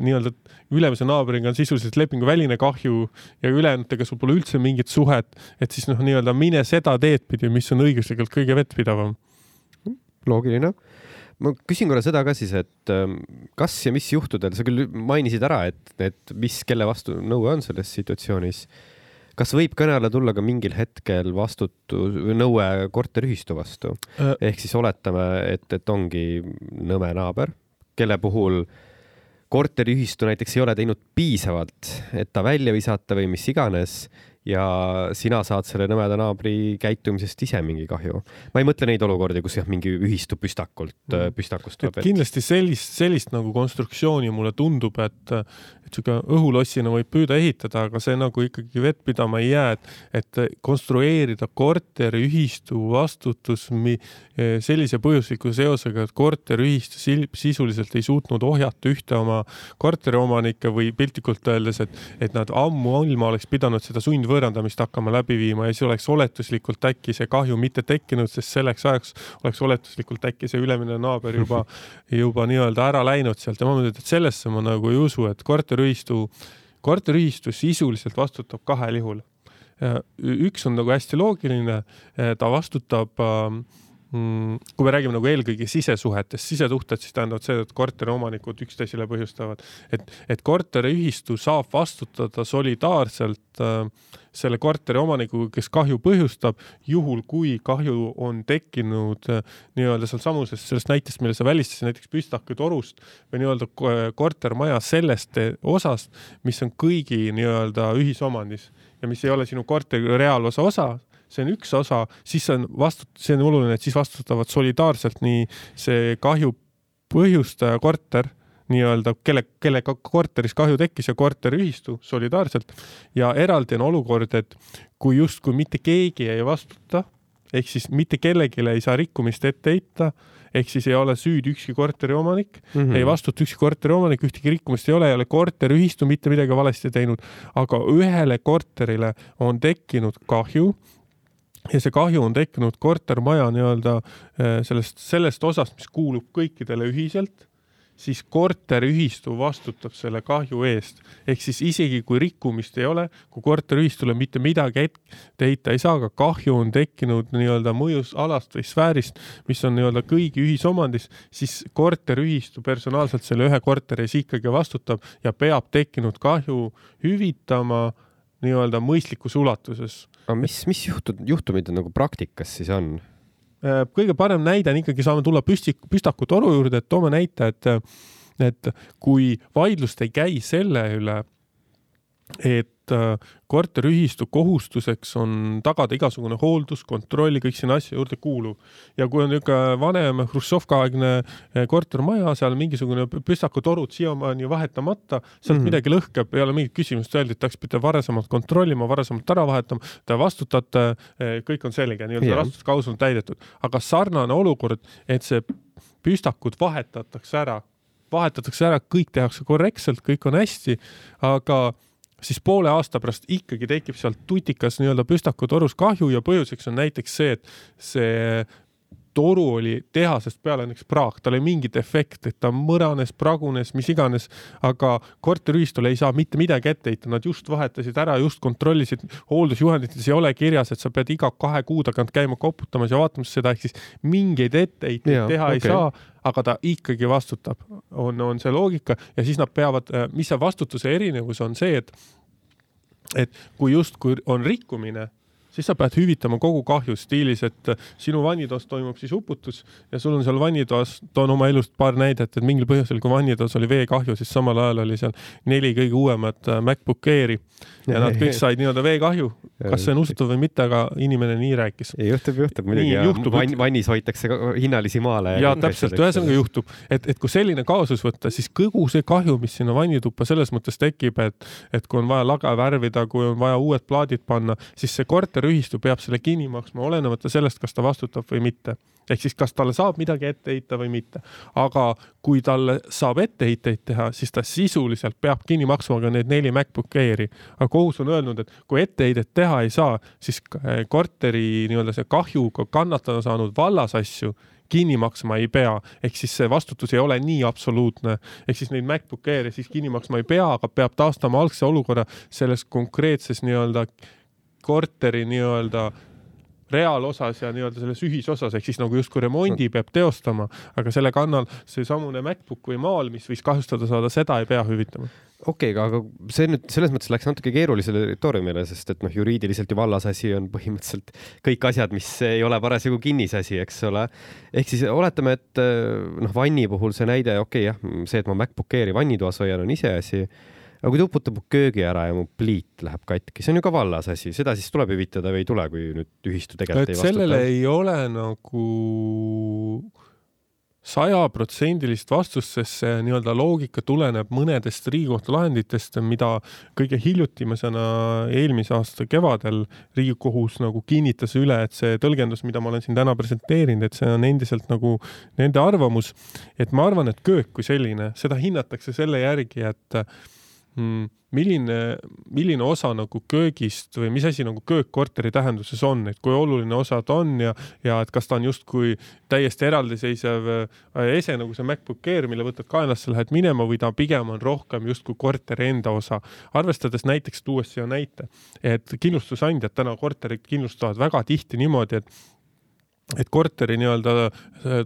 nii-öelda ülemise naabriga on sisuliselt lepinguväline kahju ja ülejäänutega sul pole üldse mingit suhet, et siis noh, nii-öelda mine seda teed pidi, mis on õiguslikult kõige vettpidavam. loogiline ma küsin korra seda ka siis, et ähm, kas ja mis juhtudel, sa küll mainisid ära, et, et mis, kelle vastu nõue on selles situatsioonis kas võib kõne alla tulla ka mingil hetkel vastutus, nõue korteriühistu vastu äh.? ehk siis oletame, et, et ongi nõme naaber, kelle puhul korteriühistu näiteks ei ole teinud piisavalt, et ta välja visata või mis iganes ja sina saad selle nõmeda naabri käitumisest ise mingi kahju. ma ei mõtle neid olukordi, kus jah, mingi ühistu püstakult mm., püstakust tuleb. kindlasti sellist, sellist nagu konstruktsiooni mulle tundub, et, et sihuke õhulossina võib püüda ehitada, aga see nagu ikkagi vett pidama ei jää, et, et konstrueerida korteriühistu vastutus sellise põhjusliku seosega, et korteriühistu sisuliselt ei suutnud ohjata ühte oma korteriomanikke või piltlikult öeldes, et, et nad ammuilma oleks pidanud seda sund sundvõõrandamist hakkama läbi viima ja siis oleks oletuslikult äkki see kahju mitte tekkinud, sest selleks ajaks oleks oletuslikult äkki see ülemine naaber juba, juba nii-öelda ära läinud sealt ja ma mõtlen, et sellesse ma nagu ei usu, et korteriühistu, korteriühistu sisuliselt vastutab kahel juhul. üks on nagu hästi loogiline, ta vastutab äh, kui me räägime nagu eelkõige sisesuhetest, sisesuhted siis tähendavad seda, et korteriomanikud üksteisele põhjustavad, et, et korteriühistu saab vastutada solidaarselt äh, selle korteri omanikuga, kes kahju põhjustab, juhul kui kahju on tekkinud äh, nii-öelda sealsamuses, sellest näitest, mille sa välistasid, näiteks püstaku torust või nii-öelda kortermaja sellest osast, mis on kõigi nii-öelda ühisomandis ja mis ei ole sinu korteri reaalosa osa, see on üks osa, siis on vastut-, see on oluline, et siis vastutavad solidaarselt nii see kahju põhjustaja korter, nii-öelda kelle, kellega korteris kahju tekkis ja korteriühistu solidaarselt ja eraldi on olukord, et kui justkui mitte keegi ei vastuta, ehk siis mitte kellelegi ei saa rikkumist ette heita, ehk siis ei ole süüdi ükski korteriomanik mm, -hmm. ei vastuta ükski korteriomanik, ühtegi rikkumist ei ole, ei ole korteriühistu mitte midagi valesti teinud, aga ühele korterile on tekkinud kahju ja see kahju on tekkinud kortermaja nii-öelda eh, sellest, sellest osast, mis kuulub kõikidele ühiselt, siis korteriühistu vastutab selle kahju eest. ehk siis isegi kui rikkumist ei ole, kui korteriühistule mitte midagi ette heita ei saa, aga kahju on tekkinud nii-öelda mõjusalast või sfäärist, mis on nii-öelda kõigi ühisomandis, siis korteriühistu personaalselt selle ühe korteri ees ikkagi vastutab ja peab tekkinud kahju hüvitama nii-öelda mõistlikus ulatuses aga mis, mis juhtud, juhtumid nagu praktikas siis on? Äh, kõige parem näide on ikkagi, saame tulla püsti, püstaku toru juurde, et toome näite, et et kui vaidlust ei käi selle üle, et äh, korteriühistu kohustuseks on tagada igasugune hooldus, kontrolli, kõik sinna asja juurde kuuluv. ja kui on niisugune vanem Hruštšov-aegne äh, kortermaja, seal mingisugune püstakutorud siiamaani vahetamata, sealt mm -hmm. midagi lõhkeb, ei ole mingit küsimust, öeldi, et peaks pidama varasemalt kontrollima, varasemalt ära vahetama, te vastutate, äh, kõik on selge, nii-öelda vastutusklausel on täidetud. aga sarnane olukord, et see püstakud vahetatakse ära, vahetatakse ära, kõik tehakse korrektselt, kõik on hästi, aga siis poole aasta pärast ikkagi tekib sealt tutikas nii-öelda püstakutorus kahju ja põhjuseks on näiteks see, et see toru oli tehasest peale näiteks praak, tal ei mingit efekti, ta mõranes, pragunes, mis iganes, aga korteriühistule ei saa mitte midagi ette heita, nad just vahetasid ära, just kontrollisid, hooldusjuhendites ei ole kirjas, et sa pead iga kahe kuu tagant käima koputamas ja vaatamas seda, ehk siis mingeid etteheiteid teha okay. ei saa, aga ta ikkagi vastutab, on, on see loogika ja siis nad peavad, mis see vastutuse erinevus on see, et et kui justkui on rikkumine siis sa pead hüvitama kogu kahju stiilis, et sinu vannitoas toimub siis uputus ja sul on seal vannitoas, toon oma elust paar näidet, et mingil põhjusel, kui vannitoas oli veekahju, siis samal ajal oli seal neli kõige uuemat äh, MacBook Airi ja nad kõik said nii-öelda veekahju. kas see on usutav või mitte, aga inimene nii rääkis. juhtub, juhtub muidugi ja juhtub, vann, vannis hoitakse hinnalisi maale. ja täpselt, ühesõnaga juhtub, et, et kui selline kaasus võtta, siis kogu see kahju, mis sinna vannituppa selles mõttes tekib, et, et kui on vaja lage värvida, kui on vaja uued plaadid panna, siis see korter korteriühistu peab selle kinni maksma, olenemata sellest, kas ta vastutab või mitte. ehk siis, kas talle saab midagi ette heita või mitte. aga kui talle saab etteheiteid teha, siis ta sisuliselt peab kinni maksma ka need neli MacBook Airi. aga kohus on öelnud, et kui etteheidet teha ei saa, siis korteri nii-öelda see kahjuga kannatada saanud vallasasju kinni maksma ei pea, ehk siis see vastutus ei ole nii absoluutne, ehk siis neid MacBook Air'e siis kinni maksma ei pea, aga peab taastama algse olukorra selles konkreetses nii-öelda korteri nii-öelda reaalosas ja nii-öelda selles ühisosas ehk siis nagu justkui remondi peab teostama, aga selle kannal seesamune MacBook või maal, mis võis kahjustada saada, seda ei pea hüvitama. okei okay,, aga see nüüd selles mõttes läks natuke keerulisele territooriumile, sest et noh, juriidiliselt ju vallasasi on põhimõtteliselt kõik asjad, mis ei ole parasjagu kinnisasi, eks ole. ehk siis oletame, et noh, vanni puhul see näide, okei okay, jah, see, et ma MacBook Airi vannitoas hoian, on iseasi aga kui ta uputab mu köögi ära ja mu pliit läheb katki, see on ju ka vallas asi, seda siis tuleb hüvitada või ei tule, kui nüüd ühistu tegelikult et ei vastuta? sellele ei ole nagu sajaprotsendilist vastust, sest see nii-öelda loogika tuleneb mõnedest Riigikohtu lahenditest, mida kõige hiljutimasena eelmise aasta kevadel Riigikohus nagu kinnitas üle, et see tõlgendus, mida ma olen siin täna presenteerinud, et see on endiselt nagu nende arvamus. et ma arvan, et köök kui selline, seda hinnatakse selle järgi, et milline, milline osa nagu köögist või mis asi nagu köök korteri tähenduses on, et kui oluline osa ta on ja, ja et kas ta on justkui täiesti eraldiseisev äh, ese nagu see MacBook Air, mille võtad kaenlasse, lähed minema või ta pigem on rohkem justkui korteri enda osa. arvestades näiteks, tuues siia näite, et kindlustusandjad täna korterit kindlustavad väga tihti niimoodi, et et korteri nii-öelda äh,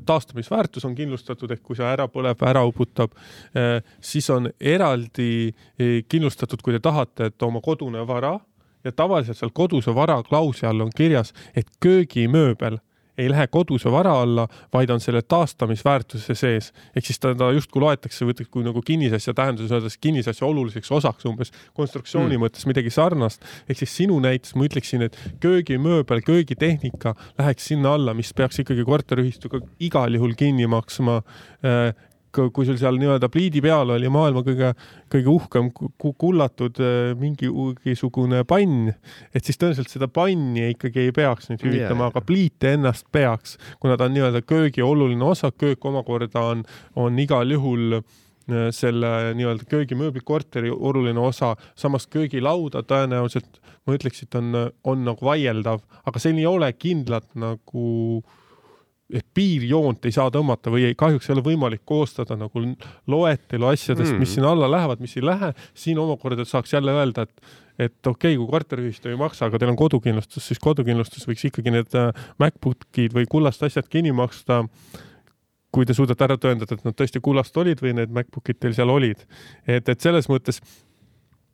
taastamisväärtus on kindlustatud, ehk kui see ära põleb, ära uputab, äh, siis on eraldi äh, kindlustatud, kui te tahate, et oma kodune vara ja tavaliselt seal koduse vara klausli all on kirjas, et köögimööbel ei lähe koduse vara alla, vaid on selle taastamisväärtuse sees. ehk siis ta, ta justkui loetakse, võtaks kui nagu kinnisasja tähenduses öeldes kinnisasja oluliseks osaks umbes konstruktsiooni mm. mõttes midagi sarnast. ehk siis sinu näites ma ütleksin, et köögimööbel, köögitehnika läheks sinna alla, mis peaks ikkagi korteriühistuga igal juhul kinni maksma äh, kui sul seal nii-öelda pliidi peal oli maailma kõige, kõige uhkem kullatud äh, mingisugune pann, et siis tõenäoliselt seda panni ikkagi ei peaks nüüd hüvitama yeah., aga pliite ennast peaks, kuna ta on nii-öelda köögi oluline osa, köök omakorda on, on igal juhul äh, selle nii-öelda köögimööbli korteri oluline osa, samas köögilauda tõenäoliselt ma ütleks, et on, on nagu vaieldav, aga siin ei ole kindlat nagu äh, et piirjoont ei saa tõmmata või ei, kahjuks ei ole võimalik koostada nagu loetelu asjadest mm., mis sinna alla lähevad, mis ei lähe, siin omakorda saaks jälle öelda, et et okei okay,, kui korteriühistu ei maksa, aga teil on kodukindlustus, siis kodukindlustus võiks ikkagi need äh, MacBookid või kullast asjad kinni maksta kui te suudate ära tõendada, et nad tõesti kullast olid või need MacBookid teil seal olid. et, et selles mõttes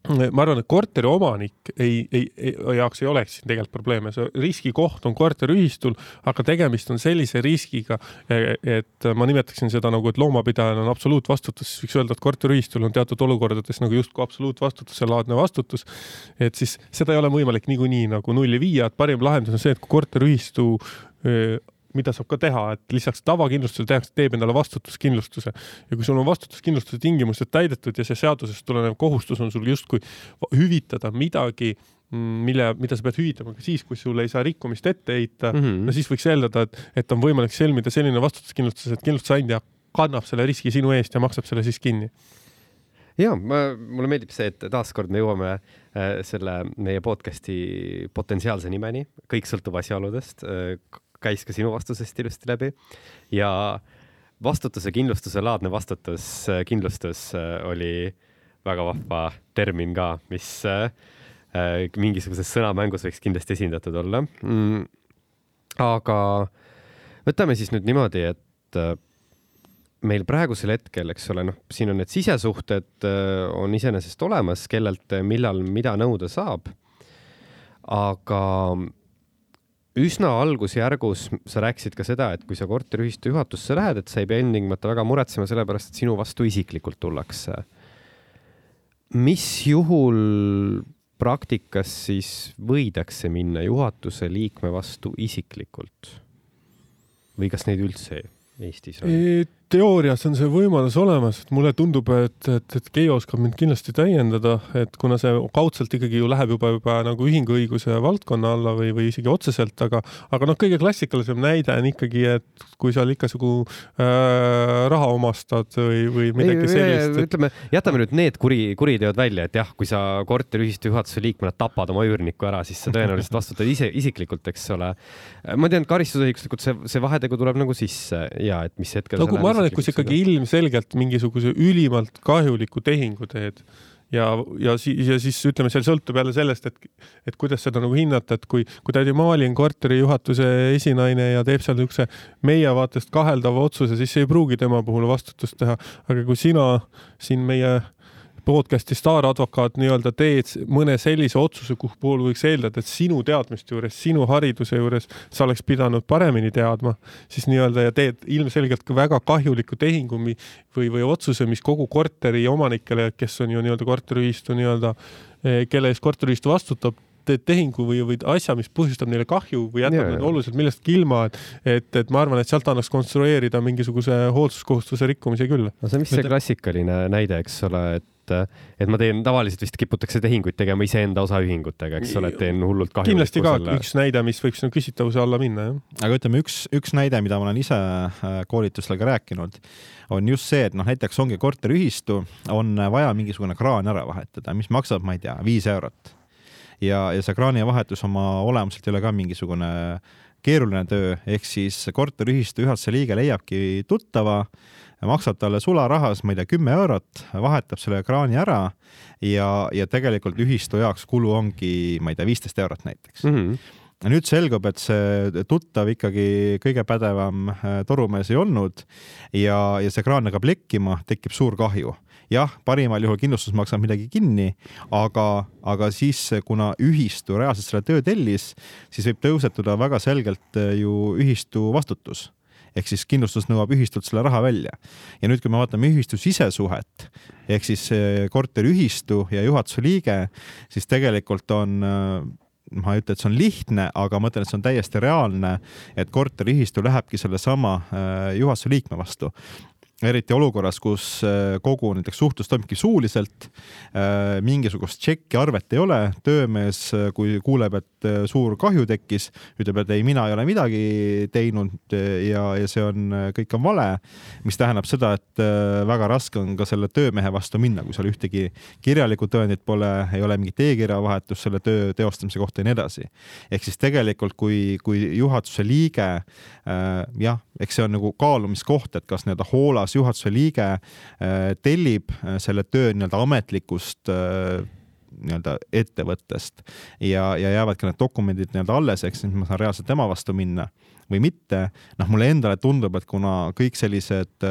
ma arvan, et korteri omanik ei, ei, ei, jaoks ei oleks siin tegelikult probleeme, see riskikoht on korteriühistul, aga tegemist on sellise riskiga, et ma nimetaksin seda nagu, et loomapidajal on absoluutvastutus, siis võiks öelda, et korteriühistul on teatud olukordades nagu justkui absoluutvastutuse laadne vastutus. et siis seda ei ole võimalik niikuinii nagu nulli viia, et parim lahendus on see, et kui korteriühistu mida saab ka teha, et lisaks tavakindlustusele tehakse, teeb endale vastutuskindlustuse ja kui sul on vastutuskindlustuse tingimused täidetud ja see seadusest tulenev kohustus on sul justkui hüvitada midagi, mm, mille, mida sa pead hüvitama ka siis, kui sul ei saa rikkumist ette heita mm, -hmm. no siis võiks eeldada, et, et on võimalik sõlmida selline vastutuskindlustus, et kindlustusandja kannab selle riski sinu eest ja maksab selle siis kinni ja ma, mulle meeldib see, et taaskord me jõuame äh, selle meie podcast'i potentsiaalse nimeni, kõik sõltub asjaoludest äh, käis ka sinu vastusest ilusti läbi ja vastutuse kindlustuse laadne vastutus, kindlustus äh, oli väga vahva termin ka, mis äh, äh, mingisuguses sõnamängus võiks kindlasti esindatud olla mm,. aga võtame siis nüüd niimoodi, et meil praegusel hetkel, eks ole, noh, siin on need sisesuhted on iseenesest olemas, kellelt millal mida nõuda saab. aga üsna algusjärgus sa rääkisid ka seda, et kui sa korteriühistu juhatusse lähed, et sa ei pea ilmtingimata väga muretsema, sellepärast et sinu vastu isiklikult tullakse. mis juhul praktikas siis võidakse minna juhatuse liikme vastu isiklikult? või kas neid üldse Eestis on? Teoorias on see võimalus olemas, et mulle tundub, et, et, et Keijo oskab mind kindlasti täiendada, et kuna see kaudselt ikkagi ju läheb juba, juba nagu ühinguõiguse valdkonna alla või, või isegi otseselt, aga, aga noh, kõige klassikalisem näide on ikkagi, et kui seal ikkasugu äh, raha omastad või, või midagi ei, sellist et.... ütleme, jätame nüüd need kuri, kuriteod välja, et jah, kui sa korteriühistu juhatuse liikmena tapad oma üürniku ära, siis sa tõenäoliselt vastutad ise isiklikult, eks ole. ma tean, karistusõiguslikult see, see vahetegu tuleb nagu sisse ja et mis hetkel no, arvan, et kui sa ikkagi ilmselgelt mingisuguse ülimalt kahjuliku tehingu teed ja, ja siis, ja siis ütleme, seal sõltub jälle sellest, et, et kuidas seda nagu hinnata, et kui, kui tädi Maali on korteri juhatuse esinaine ja teeb seal niisuguse meie vaatest kaheldava otsuse, siis ei pruugi tema puhul vastutust teha. aga kui sina siin meie podcast'i staaradvokaat nii-öelda teed mõne sellise otsuse, kuhu puhul võiks eeldada, et sinu teadmiste juures, sinu hariduse juures sa oleks pidanud paremini teadma, siis nii-öelda ja teed ilmselgelt ka väga kahjuliku tehingu või, või otsuse, mis kogu korteri omanikele, kes on ju nii-öelda korteriühistu nii-öelda, eh, kelle eest korteriühistu vastutab, teed tehingu või, või asja, mis põhjustab neile kahju või jätab yeah, nad oluliselt millestki ilma, et, et, et ma arvan, et sealt annaks konstrueerida mingisuguse hoolsuskohustuse rikkumise küll. no see on vist see klassikaline näide, eks ole, et et, et ma teen, tavaliselt vist kiputakse tehinguid tegema iseenda osaühingutega, eks ole, et teen hullult kahju. kindlasti ka selle... üks näide, mis võib sinu küsitavuse alla minna, jah. aga ütleme, üks, üks näide, mida ma olen ise äh, koolitustel ka rääkinud, on just see, et noh, näiteks ongi korteriühistu, on vaja mingisugune kraan ära vahetada, mis maksab, ma ei tea, viis eurot. ja, ja see kraani vahetus oma olemuselt ei ole ka mingisugune keeruline töö, ehk siis korteriühistu juhatuse liige leiabki tuttava, maksab talle sularahas, ma ei tea, kümme eurot, vahetab selle kraani ära ja, ja tegelikult ühistu jaoks kulu ongi, ma ei tea, viisteist eurot näiteks. Mm. -hmm nüüd selgub, et see tuttav ikkagi kõige pädevam äh, torumees ei olnud ja, ja see kraan hakkab lekkima, tekib suur kahju. Jah, parimal juhul kindlustus maksab midagi kinni, aga, aga siis, kuna ühistu reaalselt selle töö tellis, siis võib tõusetuda väga selgelt äh, ju ühistu vastutus ehk siis kindlustus nõuab ühistult selle raha välja. ja nüüd, kui me vaatame ühistu sisesuhet ehk siis äh, korteriühistu ja juhatuse liige, siis tegelikult on äh, ma ei ütle, et see on lihtne, aga ma ütlen, et see on täiesti reaalne, et korteriühistu lähebki sellesama juhatuse liikme vastu eriti olukorras, kus äh, kogu näiteks suhtlus toimubki suuliselt, äh, mingisugust tšekki, arvet ei ole, töömees, äh, kui kuuleb, et suur kahju tekkis, ütleb, et ei, mina ei ole midagi teinud ja, ja see on, kõik on vale, mis tähendab seda, et väga raske on ka selle töömehe vastu minna, kui seal ühtegi kirjalikku tõendit pole, ei ole mingit e-kirja vahetust selle töö teostamise kohta ja nii edasi. ehk siis tegelikult, kui, kui juhatuse liige jah, eks see on nagu kaalumiskoht, et kas nii-öelda hoolas juhatuse liige äh, tellib äh, selle töö nii-öelda ametlikust äh, nii-öelda ettevõttest ja, ja jäävad ka need dokumendid nii-öelda alles, ehk siis ma saan reaalselt tema vastu minna või mitte. noh, mulle endale tundub, et kuna kõik sellised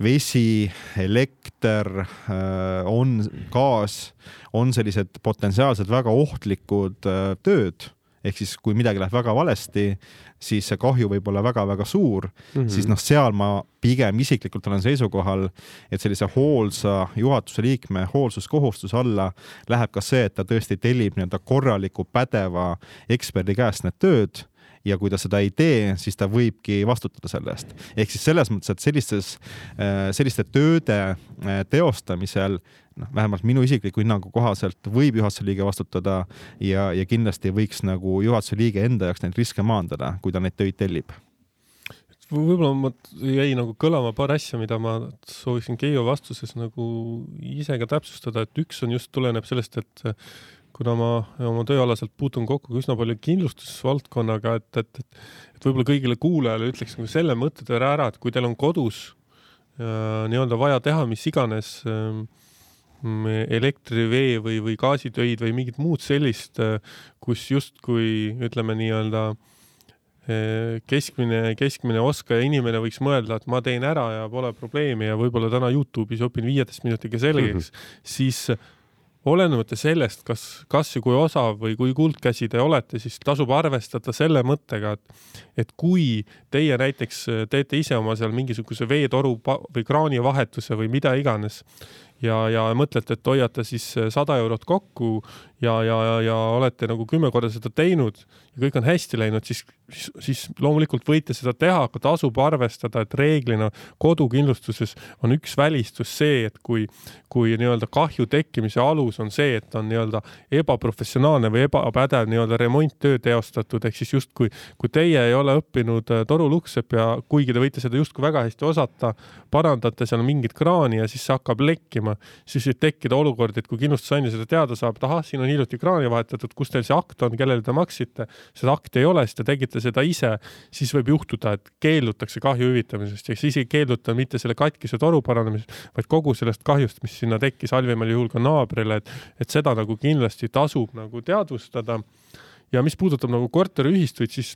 vesi, elekter, on gaas, on sellised potentsiaalselt väga ohtlikud tööd ehk siis kui midagi läheb väga valesti, siis see kahju võib olla väga-väga suur mm, -hmm. siis noh, seal ma pigem isiklikult olen seisukohal, et sellise hoolsa juhatuse liikme hoolsuskohustuse alla läheb ka see, et ta tõesti tellib nii-öelda korraliku pädeva eksperdi käest need tööd ja kui ta seda ei tee, siis ta võibki vastutada selle eest. ehk siis selles mõttes, et sellistes, äh, selliste tööde äh, teostamisel noh, vähemalt minu isikliku hinnangu kohaselt võib juhatuse liige vastutada ja, ja kindlasti võiks nagu juhatuse liige enda jaoks neid riske maandada, kui ta neid töid tellib. Võib-olla ma jäi nagu kõlama paar asja, mida ma sooviksin Keijo vastuses nagu ise ka täpsustada, et üks on just tuleneb sellest, et kuna ma oma tööalaselt puutun kokku üsna palju kindlustusvaldkonnaga, et, et, et, et võib-olla kõigile kuulajale ütleks nagu selle mõttetöö ära, et kui teil on kodus äh, nii-öelda vaja teha mis iganes äh, elektri, vee või, või gaasitöid või mingit muud sellist, äh, kus justkui ütleme nii-öelda äh, keskmine, keskmine oskaja inimene võiks mõelda, et ma teen ära ja pole probleemi ja võib-olla täna Youtube'is õpin viieteist minutiga selgeks mm, -hmm. siis olenemata sellest, kas, kas ja kui osav või kui kuldkäsi te olete, siis tasub arvestada selle mõttega, et, et kui teie näiteks teete ise oma seal mingisuguse veetoru või kraani vahetuse või mida iganes ja, ja mõtlete, et hoiate siis sada eurot kokku ja, ja, ja olete nagu kümme korda seda teinud ja kõik on hästi läinud, siis, siis loomulikult võite seda teha, aga tasub arvestada, et reeglina kodukindlustuses on üks välistus see, et kui, kui nii-öelda kahju tekkimise alus on see, et on nii-öelda ebaprofessionaalne või ebapädev nii-öelda remonttöö teostatud, ehk siis justkui, kui teie ei ole õppinud äh, toruluksep ja kuigi te võite seda justkui väga hästi osata, parandate seal mingit kraani ja siis see hakkab lekkima, siis võib tekkida olukord, et kui kindlustusandja seda teada saab, et ahah, siin on hiljuti kraani vahetatud, kus teil see akt on, kellele te maksite, seda akti ei ole, siis te tegite seda ise, siis võib juhtuda, et keeldutakse kahju hüvitamisest ja siis ei keelduta mitte selle katkise toru parandamisest, vaid kogu sellest kahjust, mis sinna tekkis, halvimal juhul ka naabrile, et, et seda nagu kindlasti tasub nagu teadvustada. ja mis puudutab nagu korteriühistuid, siis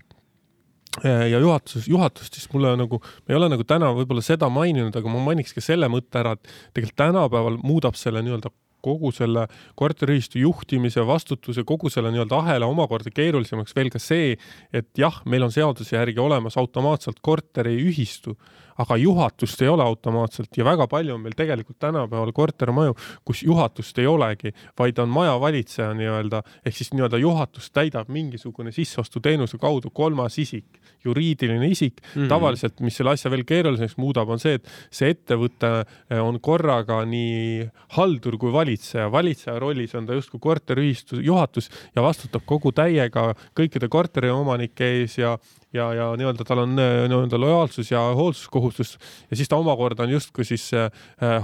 ja juhatus, juhatust, siis mulle nagu, me ei ole nagu täna võib-olla seda maininud, aga ma mainiks ka selle mõtte ära, et tegelikult tänapäeval muudab selle nii-öelda kogu selle korteriühistu juhtimise, vastutuse, kogu selle nii-öelda ahela omakorda keerulisemaks veel ka see, et jah, meil on seaduse järgi olemas automaatselt korteriühistu, aga juhatust ei ole automaatselt ja väga palju on meil tegelikult tänapäeval kortermaju, kus juhatust ei olegi, vaid on majavalitseja nii-öelda, ehk siis nii-öelda juhatust täidab mingisugune sisseostuteenuse kaudu kolmas isik, juriidiline isik mm. -hmm. tavaliselt, mis selle asja veel keerulisemaks muudab, on see, et see ettevõte eh, on korraga nii haldur kui valitseja. valitseja rollis on ta justkui korteriühistu juhatus ja vastutab kogu täiega kõikide korteriomanike ees ja ja, ja nii-öelda tal on äh, nii-öelda lojaalsus ja hoolsuskohustus. Ja siis ta omakorda on justkui siis äh,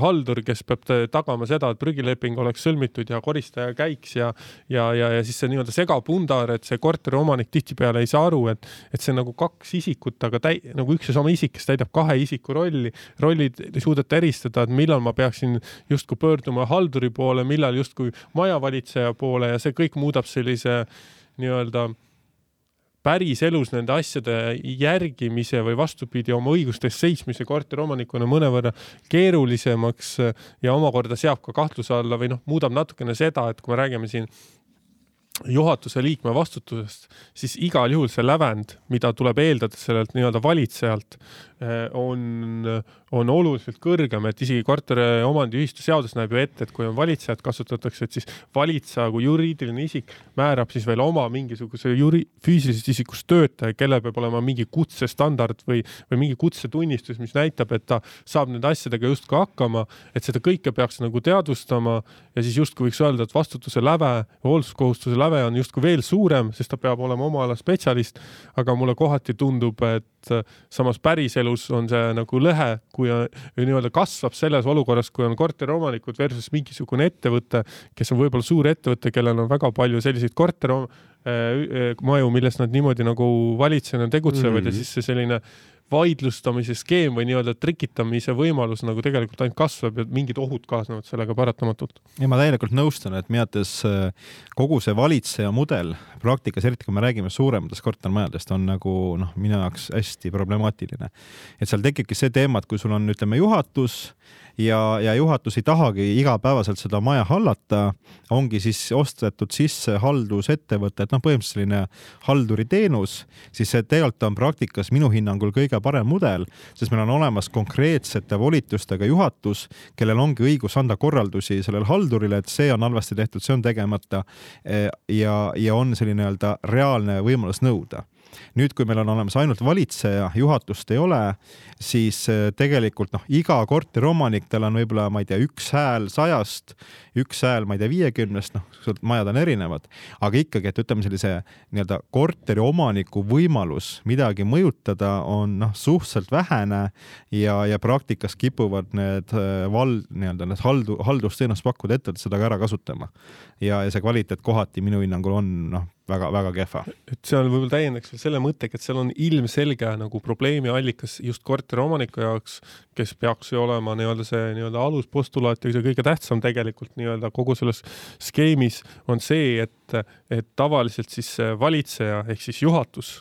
haldur, kes peab tagama seda, et prügileping oleks sõlmitud ja koristaja käiks ja ja, ja, ja siis see nii-öelda segapundar, et see korteriomanik tihtipeale ei saa aru, et, et see on nagu kaks isikut, aga täi-, nagu üks ja sama isik, kes täidab kahe isiku rolli, rollid ei suudeta eristada, et millal ma peaksin justkui pöörduma halduri poole, millal justkui majavalitseja poole ja see kõik muudab sellise nii-öelda päriselus nende asjade järgimise või vastupidi, oma õiguste eest seismise korteriomanikuna mõnevõrra keerulisemaks ja omakorda seab ka kahtluse alla või noh, muudab natukene seda, et kui me räägime siin juhatuse liikme vastutusest, siis igal juhul see lävend, mida tuleb eeldada sellelt nii-öelda valitsejalt, eh, on, on oluliselt kõrgem, et isegi korteriomandiühistu seadus näeb ju ette, et kui on valitsejat kasutatakse, et siis valitseja kui juriidiline isik määrab siis veel oma mingisuguse juri-, füüsilisest isikust töötaja, kellel peab olema mingi kutsestandard või, või mingi kutsetunnistus, mis näitab, et ta saab nende asjadega justkui hakkama, et seda kõike peaks nagu teadvustama ja siis justkui võiks öelda, et vastutuse läve, hoolsuskohustuse läve on justkui veel suurem, sest ta peab olema oma ala spetsialist, aga mulle kohati tundub, et samas päriselus on see nagu lõhe, kui nii-öelda kasvab selles olukorras, kui on korteriomanikud versus mingisugune ettevõte, kes on võib-olla suur ettevõte, kellel on väga palju selliseid korterimaju, äh, äh, milles nad niimoodi nagu valitsejana tegutsevad mm -hmm. ja siis see selline vaidlustamise skeem või nii-öelda trikitamise võimalus nagu tegelikult ainult kasvab ja mingid ohud kaasnevad sellega paratamatult. ja ma täielikult nõustun, et minu arvates äh, kogu see valitseja mudel praktikas, eriti kui me räägime suurematest kortermajadest, on nagu noh, minu jaoks hästi problemaatiline. et seal tekibki see teema, et kui sul on, ütleme, juhatus ja, ja juhatus ei tahagi igapäevaselt seda maja hallata, ongi siis ostetud sisse haldusettevõte, et noh, põhimõtteliselt selline halduriteenus, siis see tegelikult on praktikas minu hinnangul kõige parem mudel, sest meil on olemas konkreetsete volitustega juhatus, kellel ongi õigus anda korraldusi sellele haldurile, et see on halvasti tehtud, see on tegemata ja, ja on selline nii-öelda reaalne võimalus nõuda nüüd, kui meil on olemas ainult valitseja, juhatust ei ole, siis äh, tegelikult noh, iga korteriomanik, tal on võib-olla, ma ei tea, üks hääl sajast, üks hääl, ma ei tea, viiekümnest, noh, majad on erinevad, aga ikkagi, et ütleme, sellise nii-öelda korteriomaniku võimalus midagi mõjutada on noh, suhteliselt vähene ja, ja praktikas kipuvad need äh, val-, nii-öelda need haldu-, haldusteenust pakkuvad ettevõtted seda ka ära kasutama. ja, ja see kvaliteet kohati minu hinnangul on noh, väga-väga kehva. et seal võib-olla täiendaks veel selle mõttega, et seal on ilmselge nagu probleemi allikas just korteriomaniku jaoks, kes peaks ju olema nii-öelda see nii-öelda aluspostulaat ja see kõige tähtsam tegelikult nii-öelda kogu selles skeemis on see, et, et tavaliselt siis valitseja ehk siis juhatus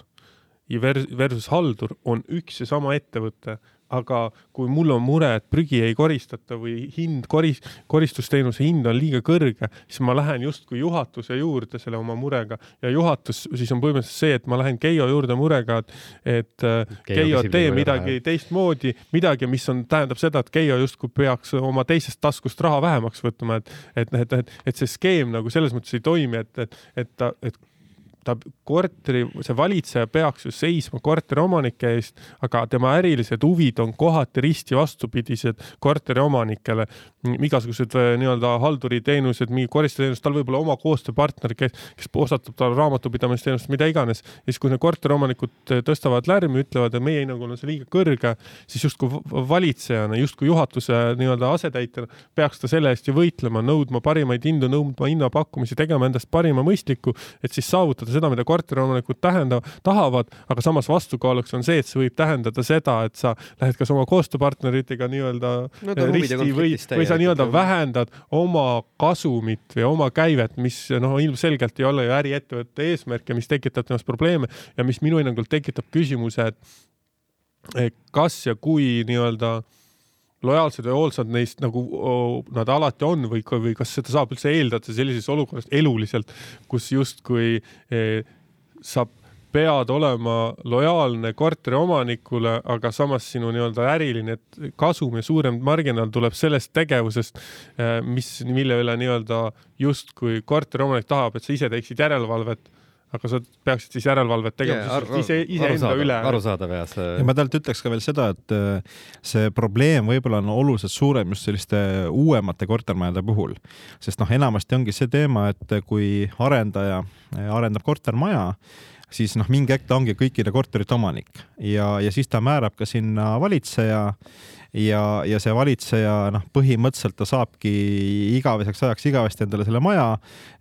versus haldur on üks ja sama ettevõte aga kui mul on mure, et prügi ei koristata või hind, koris-, koristusteenuse hind on liiga kõrge, siis ma lähen justkui juhatuse juurde selle oma murega ja juhatus siis on põhimõtteliselt see, et ma lähen Keijo juurde murega, et, et äh, Keijo, tee midagi vähe. teistmoodi, midagi, mis on, tähendab seda, et Keijo justkui peaks oma teisest taskust raha vähemaks võtma, et, et, et, et, et see skeem nagu selles mõttes ei toimi, et, et, et ta, et ta korteri, see valitseja peaks ju seisma korteriomanike eest, aga tema ärilised huvid on kohati risti vastupidised korteriomanikele. igasugused äh, nii-öelda halduriteenused, mingi koristajateenus, tal võib olla oma koostööpartner, kes, kes osatab talle raamatupidamisteenust, mida iganes. ja siis, kui need korteriomanikud äh, tõstavad lärmi, ütlevad, et meie hinnangul on see liiga kõrge, siis justkui valitsejana, justkui juhatuse nii-öelda asetäitjana peaks ta selle eest ju võitlema, nõudma parimaid hindu, nõudma hinnapakkumisi, tegema endast parima mõistlikku, et siis saavutada seda, mida korteriomanikud tähendavad, tahavad, aga samas vastukaaluks on see, et see võib tähendada seda, et sa lähed kas oma koostööpartneritega nii-öelda no, risti või, või sa nii-öelda vähendad oma kasumit või oma käivet, mis noh, ilmselgelt ei ole ju äriettevõtte eesmärk ja mis tekitab temast probleeme ja mis minu hinnangul tekitab küsimuse, et kas ja kui nii-öelda lojaalsed või hoolsad neist nagu nad alati on või, või kas seda saab üldse eeldada sellises olukorras eluliselt, kus justkui eh, saab pead olema lojaalne korteriomanikule, aga samas sinu nii-öelda äriline kasum ja suurem marginaal tuleb sellest tegevusest, äh, mis, mille üle nii-öelda justkui korteriomanik tahab, et sa ise teeksid järelevalvet aga sa peaksid siis järelevalvet tegema yeah, ar ise, iseenda üle. arusaadav jah, see. ja ma tegelikult ütleks ka veel seda, et äh, see probleem võib-olla on oluliselt suurem just selliste uuemate kortermajade puhul, sest noh, enamasti ongi see teema, et kui arendaja äh, arendab kortermaja, siis noh, mingi hetk ta ongi kõikide korterite omanik ja, ja siis ta määrab ka sinna valitseja ja, ja see valitseja noh, põhimõtteliselt ta saabki igaveseks ajaks igavesti endale selle maja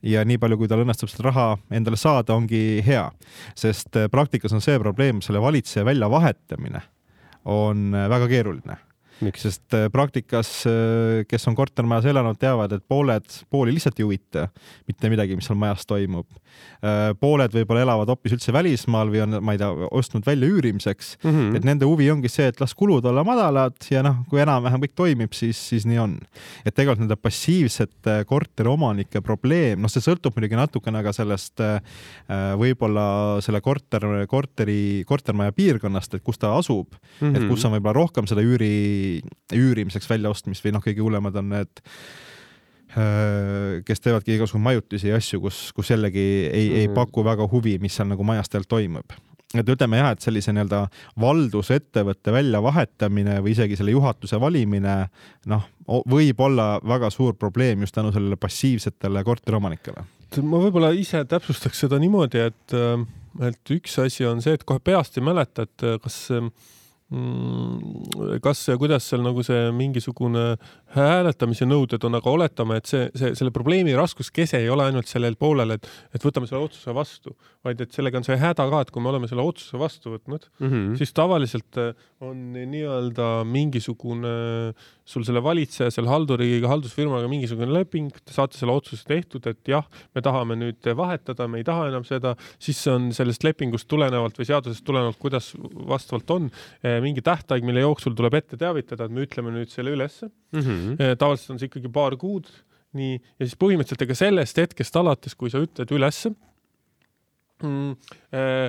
ja nii palju, kui tal õnnestub seda raha endale saada, ongi hea. sest praktikas on see probleem, selle valitseja väljavahetamine on väga keeruline sest äh, praktikas, äh, kes on kortermajas elanud, teavad, et pooled, pooli lihtsalt ei huvita mitte midagi, mis seal majas toimub. Äh, pooled võib-olla elavad hoopis üldse välismaal või on, ma ei tea, ostnud välja üürimiseks mm. -hmm. et nende huvi ongi see, et las kulud olla madalad ja noh, kui enam-vähem kõik toimib, siis, siis nii on. et tegelikult nende passiivsete korteriomanike probleem, noh, see sõltub muidugi natukene ka sellest võib-olla selle korter, korteri, kortermaja piirkonnast, et kus ta asub mm, -hmm. et kus on võib-olla rohkem seda üüri üürimiseks väljaostmist või noh, kõige hullemad on need äh, kes teevadki igasugu majutisi ja asju, kus, kus jällegi ei mm, -hmm. ei mhm. paku väga huvi, mis seal nagu majas tegelikult toimub. et ütleme jah, et sellise nii-öelda valdusettevõtte väljavahetamine või isegi selle juhatuse valimine, noh, võib olla väga suur probleem just tänu sellele passiivsetele korteriomanikele. ma võib-olla ise täpsustaks seda niimoodi, et, et üks asi on see, et kohe peast ei mäleta, et kas Mm, kas ja kuidas seal nagu see mingisugune hääletamise nõuded on, aga oletame, et see, see, selle probleemi raskuskese ei ole ainult sellel poolel, et, et võtame selle otsuse vastu, vaid et sellega on see häda ka, et kui me oleme selle otsuse vastu võtnud mm, -hmm. siis tavaliselt äh, on nii-öelda mingisugune sul selle valitseja, selle halduriga, haldusfirmaga mingisugune leping, te saate selle otsuse tehtud, et jah, me tahame nüüd vahetada, me ei taha enam seda, siis on sellest lepingust tulenevalt või seadusest tulenevalt, kuidas vastavalt on äh, mingi tähtaeg, mille jooksul tuleb ette teavitada, et me ütleme nüüd selle ülesse mm. -hmm. Tavaliselt on see ikkagi paar kuud, nii, ja siis põhimõtteliselt ega sellest hetkest alates, kui sa ütled ülesse mm,, äh,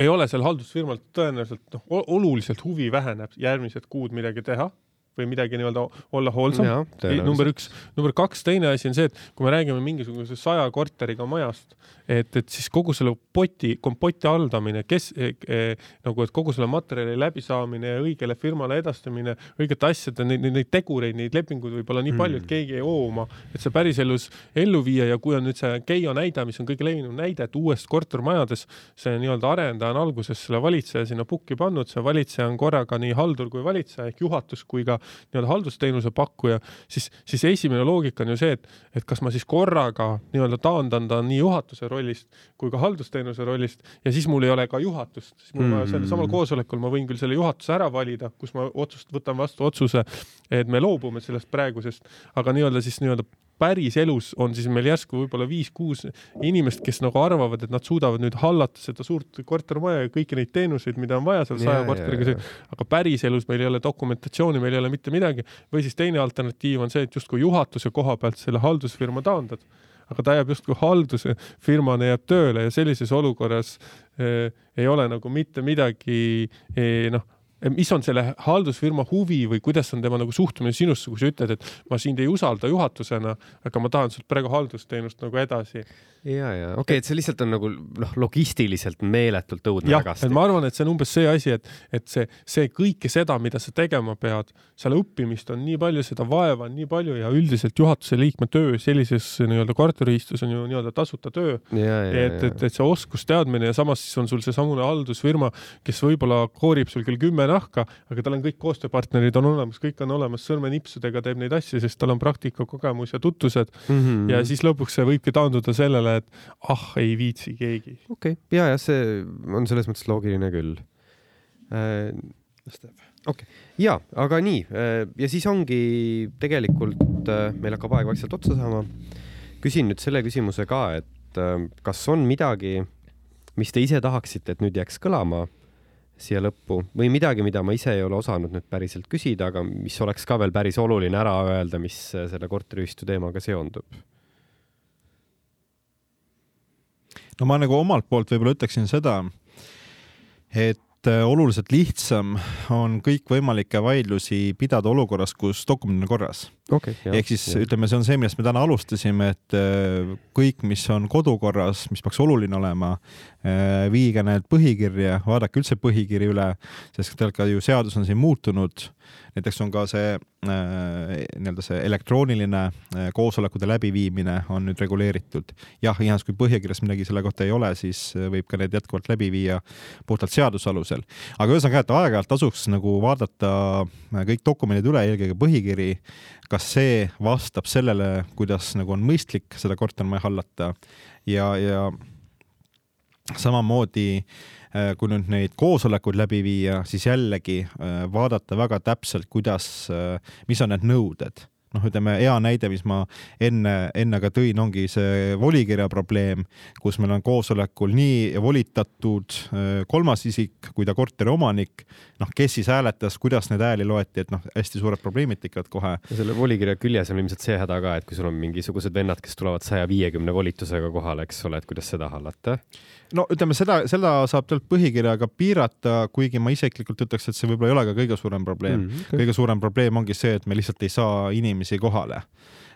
ei ole seal haldusfirmal tõenäoliselt noh, oluliselt huvi väheneb järgmised kuud midagi teha või midagi nii-öelda olla hoolsam. number üks, number kaks, teine asi on see, et kui me räägime mingisuguse saja korteriga majast, et, et siis kogu selle poti, kompoti haldamine, kes eh, eh, nagu, et kogu selle materjali läbisaamine ja õigele firmale edastamine, õigete asjade, neid, neid tegureid, neid lepinguid võib olla nii palju, et mm. keegi ei hoo oma, et see päriselus ellu viia ja kui on nüüd see Keio näide, mis on kõige levinum näide, et uuest kortermajades see nii-öelda arendaja on alguses selle valitseja sinna pukki pannud, see valitseja on korraga nii haldur kui valitseja ehk juhatus kui ka nii-öelda haldusteenuse pakkuja, siis, siis esimene loogika on ju see, et, et kas ma siis korraga nii-öelda taandan ta nii juhatuse rolli rollist kui ka haldusteenuse rollist ja siis mul ei ole ka juhatust, siis mul mm -hmm. sellel samal koosolekul ma võin küll selle juhatuse ära valida, kus ma otsust, võtan vastu otsuse, et me loobume sellest praegusest, aga nii-öelda siis nii-öelda päriselus on siis meil järsku võib-olla viis-kuus inimest, kes nagu arvavad, et nad suudavad nüüd hallata seda suurt kortermaja ja kõiki neid teenuseid, mida on vaja seal saja korteriga, aga päriselus meil ei ole dokumentatsiooni, meil ei ole mitte midagi. või siis teine alternatiiv on see, et justkui juhatuse koha pealt selle haldusfirma taandad aga ta jääb justkui haldusfirmana jääb tööle ja sellises olukorras eh, ei ole nagu mitte midagi eh, noh mis on selle haldusfirma huvi või kuidas on tema nagu suhtumine sinusse, kui sa ütled, et ma sind ei usalda juhatusena, aga ma tahan sult praegu haldusteenust nagu edasi. Ja, ja okei okay,, et see lihtsalt on nagu noh, logistiliselt meeletult õudne hägasti. ma arvan, et see on umbes see asi, et, et see, see kõike seda, mida sa tegema pead, seal õppimist on nii palju, seda vaeva on nii palju ja üldiselt juhatuse liikme töö sellises nii-öelda korteriühistus on ju nii-öelda tasuta töö. et, et, et see oskusteadmine ja samas siis on sul seesamune haldusfirma, kes võib-olla koorib sul küll kümme nahka, aga tal on kõik koostööpartnerid on olemas, kõik on olemas, sõrmenipsudega teeb neid asju, sest tal on praktikakogemus ja tutvused mm. -hmm. ja siis lõpuks see võibki taanduda sellele, et ah, ei viitsi keegi. okei okay., ja, ja see on selles mõttes loogiline küll äh,. okei okay., ja, aga nii äh, ja siis ongi tegelikult äh, meil hakkab aeg vaikselt otsa saama. küsin nüüd selle küsimuse ka, et äh, kas on midagi, mis te ise tahaksite, et nüüd jääks kõlama siia lõppu või midagi, mida ma ise ei ole osanud nüüd päriselt küsida, aga mis oleks ka veel päris oluline ära öelda, mis selle korteriühistu teemaga seondub? No ma nagu omalt poolt võib-olla ütleksin seda, et äh, oluliselt lihtsam on kõikvõimalikke vaidlusi pidada olukorras, kus dokumendid on korras okay,. ehk siis jah. ütleme, see on see, millest me täna alustasime, et äh, kõik, mis on kodukorras, mis peaks oluline olema, äh, viige need põhikirja, vaadake üldse põhikiri üle, sest ka ju seadus on siin muutunud näiteks on ka see äh, nii-öelda see elektrooniline koosolekute läbiviimine on nüüd reguleeritud. jah, igatahes kui põhjakirjas midagi selle kohta ei ole, siis võib ka need jätkuvalt läbi viia puhtalt seaduse alusel. aga ühesõnaga, et aeg-ajalt tasuks nagu vaadata kõik dokumendid üle, eelkõige põhikiri, kas see vastab sellele, kuidas nagu on mõistlik seda kortermaja hallata? Ja, ja samamoodi äh, kui nüüd neid koosolekuid läbi viia, siis jällegi äh, vaadata väga täpselt, kuidas, äh, mis on need nõuded noh, ütleme hea näide, mis ma enne, enne ka tõin, ongi see volikirja probleem, kus meil on koosolekul nii volitatud kolmas isik kui ta korteri omanik. noh, kes siis hääletas, kuidas neid hääli loeti, et noh, hästi suured probleemid tekivad kohe. ja selle volikirja küljes on ilmselt see häda ka, et kui sul on mingisugused vennad, kes tulevad saja viiekümne volitusega kohale, eks ole, et kuidas seda hallata no ütleme seda, seda saab tegelikult põhikirjaga piirata, kuigi ma isiklikult ütleks, et see võib-olla ei ole ka kõige suurem probleem mm. -hmm. kõige suurem probleem ongi see, et me lihtsalt ei saa inimesi kohale.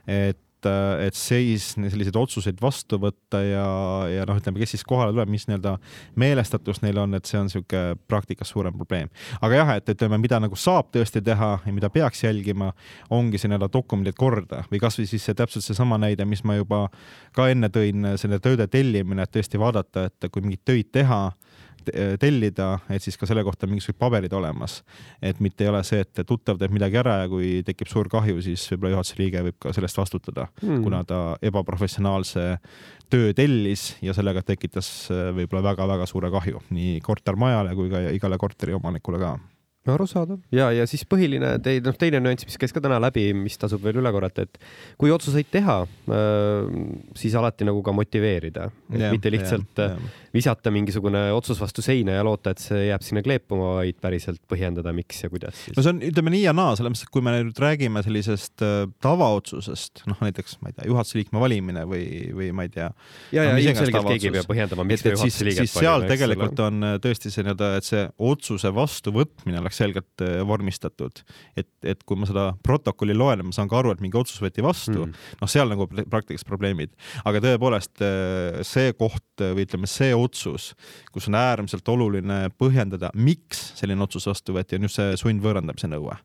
et et, et seis selliseid otsuseid vastu võtta ja, ja noh, ütleme, kes siis kohale tuleb, mis nii-öelda meelestatus neil on, et see on niisugune praktikas suurem probleem. aga jah, et ütleme, mida nagu saab tõesti teha ja mida peaks jälgima, ongi see nii-öelda dokumendid korda või kasvõi siis see täpselt seesama näide, mis ma juba ka enne tõin, selle tööde tellimine, et tõesti vaadata, et kui mingeid töid teha tellida, et siis ka selle kohta mingisugused paberid olemas. et mitte ei ole see, et tuttav teeb midagi ära ja kui tekib suur kahju, siis võib-olla juhatuse liige võib ka sellest vastutada hmm., kuna ta ebaprofessionaalse töö tellis ja sellega tekitas äh, võib-olla väga-väga suure kahju nii kortermajale kui ka igale korteriomanikule ka arusaadav ja, ja siis põhiline tei-, noh, teine nüanss, mis käis ka täna läbi, mis tasub veel üle korrata, et kui otsuseid teha, siis alati nagu ka motiveerida, mitte lihtsalt ja, ja. visata mingisugune otsus vastu seina ja loota, et see jääb sinna kleepuma, vaid päriselt põhjendada, miks ja kuidas no see on, ütleme nii ja naa, selles mõttes, et kui me nüüd räägime sellisest äh, tavaotsusest, noh näiteks ma ei tea, juhatuse liikme valimine või, või ma ei tea. ja, ja ilmselgelt keegi ei pea põhjendama, miks ta juhatuse liiget siis seal tegelikult on äh, tõesti see nii-öelda, et see otsuse vastuvõtmine oleks oleks selgelt äh, vormistatud. et, et kui ma seda protokolli loen, ma saan ka aru, et mingi otsus võeti vastu mm., noh, seal nagu praktikas probleemid. aga tõepoolest äh, see koht või ütleme, see otsus, kus on äärmiselt oluline põhjendada, miks selline otsus vastu võeti, on just see sundvõõrandamise nõue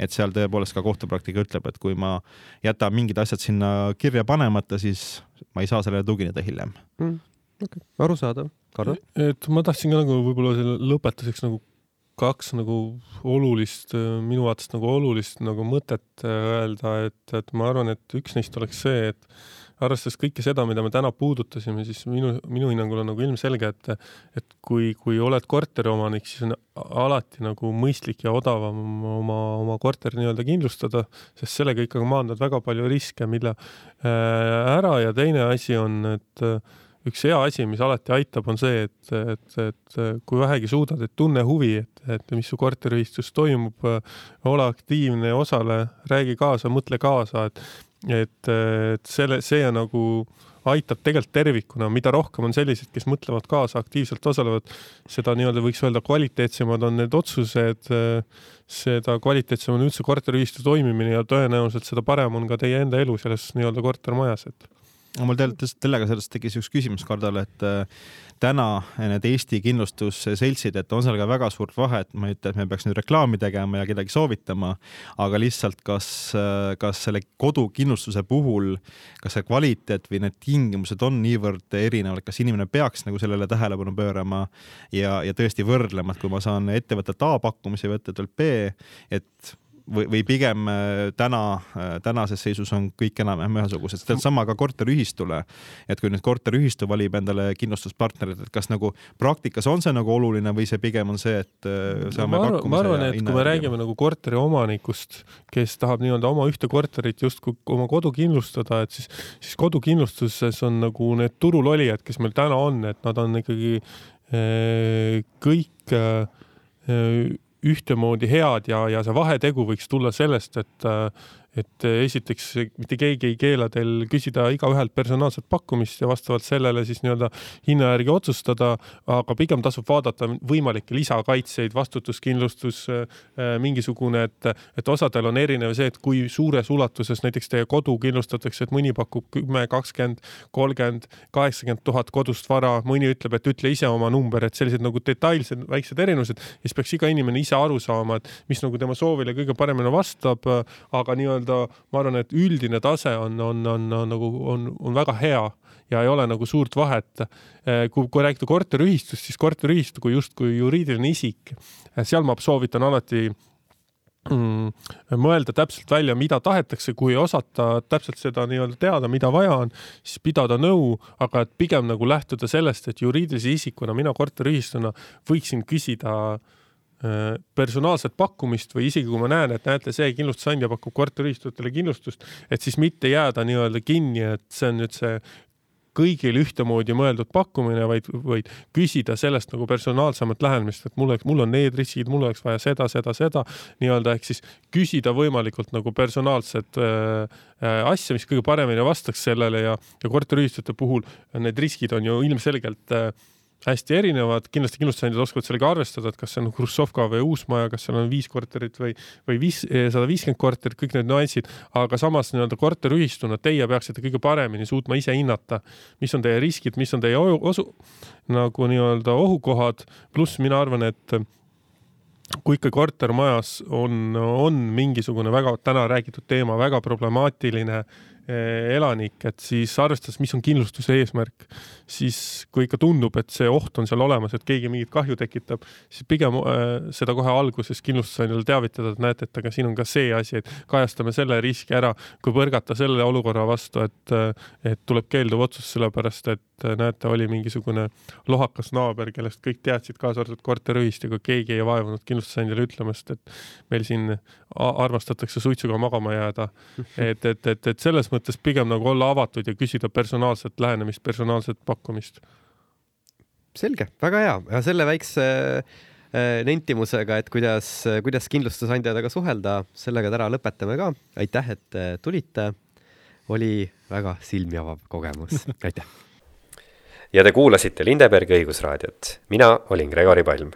et seal tõepoolest ka kohtupraktika ütleb, et kui ma jätan mingid asjad sinna kirja panemata, siis ma ei saa sellele tugineda hiljem mm,. okay., arusaadav. Karl? et ma tahtsin ka nagu võib-olla selle lõpetuseks nagu kaks nagu olulist, minu vaatest nagu olulist nagu mõtet öelda, et, et ma arvan, et üks neist oleks see, et arvestades kõike seda, mida me täna puudutasime, siis minu, minu hinnangul on nagu ilmselge, et, et kui, kui oled korteriomanik, siis on alati nagu mõistlik ja odavam oma, oma korter nii-öelda kindlustada, sest sellega ikkagi maandad väga palju riske, mille äh, ära. Ja teine asi on, et äh, üks hea asi, mis alati aitab, on see, et, et, et kui vähegi suudad, et tunne huvi, et, et mis su korteriühistus toimub, ole aktiivne, osale, räägi kaasa, mõtle kaasa, et, et, et selle, see nagu aitab tegelikult tervikuna, mida rohkem on selliseid, kes mõtlevad kaasa, aktiivselt osalevad, seda nii-öelda võiks öelda kvaliteetsemad on need otsused, seda kvaliteetsem on üldse korteriühistu toimimine ja tõenäoliselt seda parem on ka teie enda elu selles nii-öelda kortermajas, et mul tegelikult sellega sellest tekkis üks küsimus Kardale, et äh, täna need Eesti kindlustusseltsid, et on seal ka väga suurt vahet, ma ei ütle, et me peaks nüüd reklaami tegema ja kedagi soovitama, aga lihtsalt kas, äh, kas selle kodukindlustuse puhul, kas see kvaliteet või need tingimused on niivõrd erinevad, kas inimene peaks nagu sellele tähelepanu pöörama ja, ja tõesti võrdlema, et kui ma saan ettevõttelt A pakkumisi või ettevõttelt B, et või, või pigem äh, täna, äh, tänases seisus on kõik enam-vähem ühesugused, sedasama ka korteriühistule. et kui nüüd korteriühistu valib endale kindlustuspartnerit, et kas nagu praktikas on see nagu oluline või see pigem on see, et äh, saame ma arvan, ma arvan, et kui me räägime nagu korteriomanikust, kes tahab nii-öelda oma ühte korterit justkui oma kodu kindlustada, et siis, siis kodukindlustuses on nagu need turul olijad, kes meil täna on, et nad on ikkagi kõik ühtemoodi head ja, ja see vahetegu võiks tulla sellest, et et esiteks mitte keegi ei keela teil küsida igaühelt personaalset pakkumist ja vastavalt sellele siis nii-öelda hinna järgi otsustada, aga pigem tasub vaadata võimalikke lisakaitseid, vastutuskindlustus, mingisugune, et, et osadel on erinev see, et kui suures ulatuses näiteks teie kodu kindlustatakse, et mõni pakub kümme, kakskümmend, kolmkümmend, kaheksakümmend tuhat kodust vara, mõni ütleb, et ütle ise oma number, et sellised nagu detailsed väiksed erinevused siis peaks iga inimene ise aru saama, et mis nagu tema soovile kõige paremini vastab, aga nii-öelda ma arvan, et üldine tase on, on, on, on nagu on, on väga hea ja ei ole nagu suurt vahet. kui, kui rääkida korteriühistust, siis korteriühistu kui justkui juriidiline isik, seal ma soovitan alati mm, mõelda täpselt välja, mida tahetakse, kui ei osata täpselt seda nii-öelda teada, mida vaja on, siis pidada nõu, aga et pigem nagu lähtuda sellest, et juriidilise isikuna mina korteriühistuna võiksin küsida äh, personaalset pakkumist või isegi kui ma näen, et näete, see kindlustusandja pakub korteriühistutele kindlustust, et siis mitte jääda nii-öelda kinni, et see on nüüd see kõigile ühtemoodi mõeldud pakkumine, vaid, vaid küsida sellest nagu personaalsemat lähenemist, et mul mul on need riskid, mul oleks vaja seda, seda, seda nii-öelda ehk siis küsida võimalikult nagu personaalset äh, äh asja, mis kõige paremini vastaks sellele ja, ja korteriühistute puhul need riskid on ju ilmselgelt äh, hästi erinevad, kindlasti kindlustusandjad oskavad sellega arvestada, et kas see on Hruštšovka või uus maja, kas seal on viis korterit või, või viis, sada viiskümmend korterit, kõik need nüansid, aga samas nii-öelda korteriühistuna teie peaksite kõige paremini suutma ise hinnata, mis on teie riskid, mis on teie osu, nagu nii-öelda ohukohad, pluss mina arvan, et kui ikka kortermajas on, on mingisugune väga täna räägitud teema, väga problemaatiline Eh, elanik, et siis arvestades, mis on kindlustuse eesmärk, siis kui ikka tundub, et see oht on seal olemas, et keegi mingit kahju tekitab, siis pigem äh, seda kohe alguses kindlustusandjale teavitada, et näete, et aga siin on ka see asi, et kajastame selle riski ära, kui põrgata selle olukorra vastu, et, et tuleb keelduv otsus, sellepärast et näete, oli mingisugune lohakas naaber, kellest kõik teadsid, kaasa arvatud korteriühist, aga keegi ei vaevunud kindlustusandjale ütlemast, et meil siin armastatakse suitsuga magama jääda. et, et, et, et selles mõttes pigem nagu olla avatud ja küsida personaalset lähenemist, personaalset pakkumist. selge, väga hea ja selle väikse äh, nentimusega, et kuidas, kuidas kindlustusandjatega suhelda, sellega täna lõpetame ka. aitäh, et äh, tulite. oli väga silmi avav kogemus, aitäh. ja te kuulasite Lindebergi õigusraadiot. mina olin Gregori Palm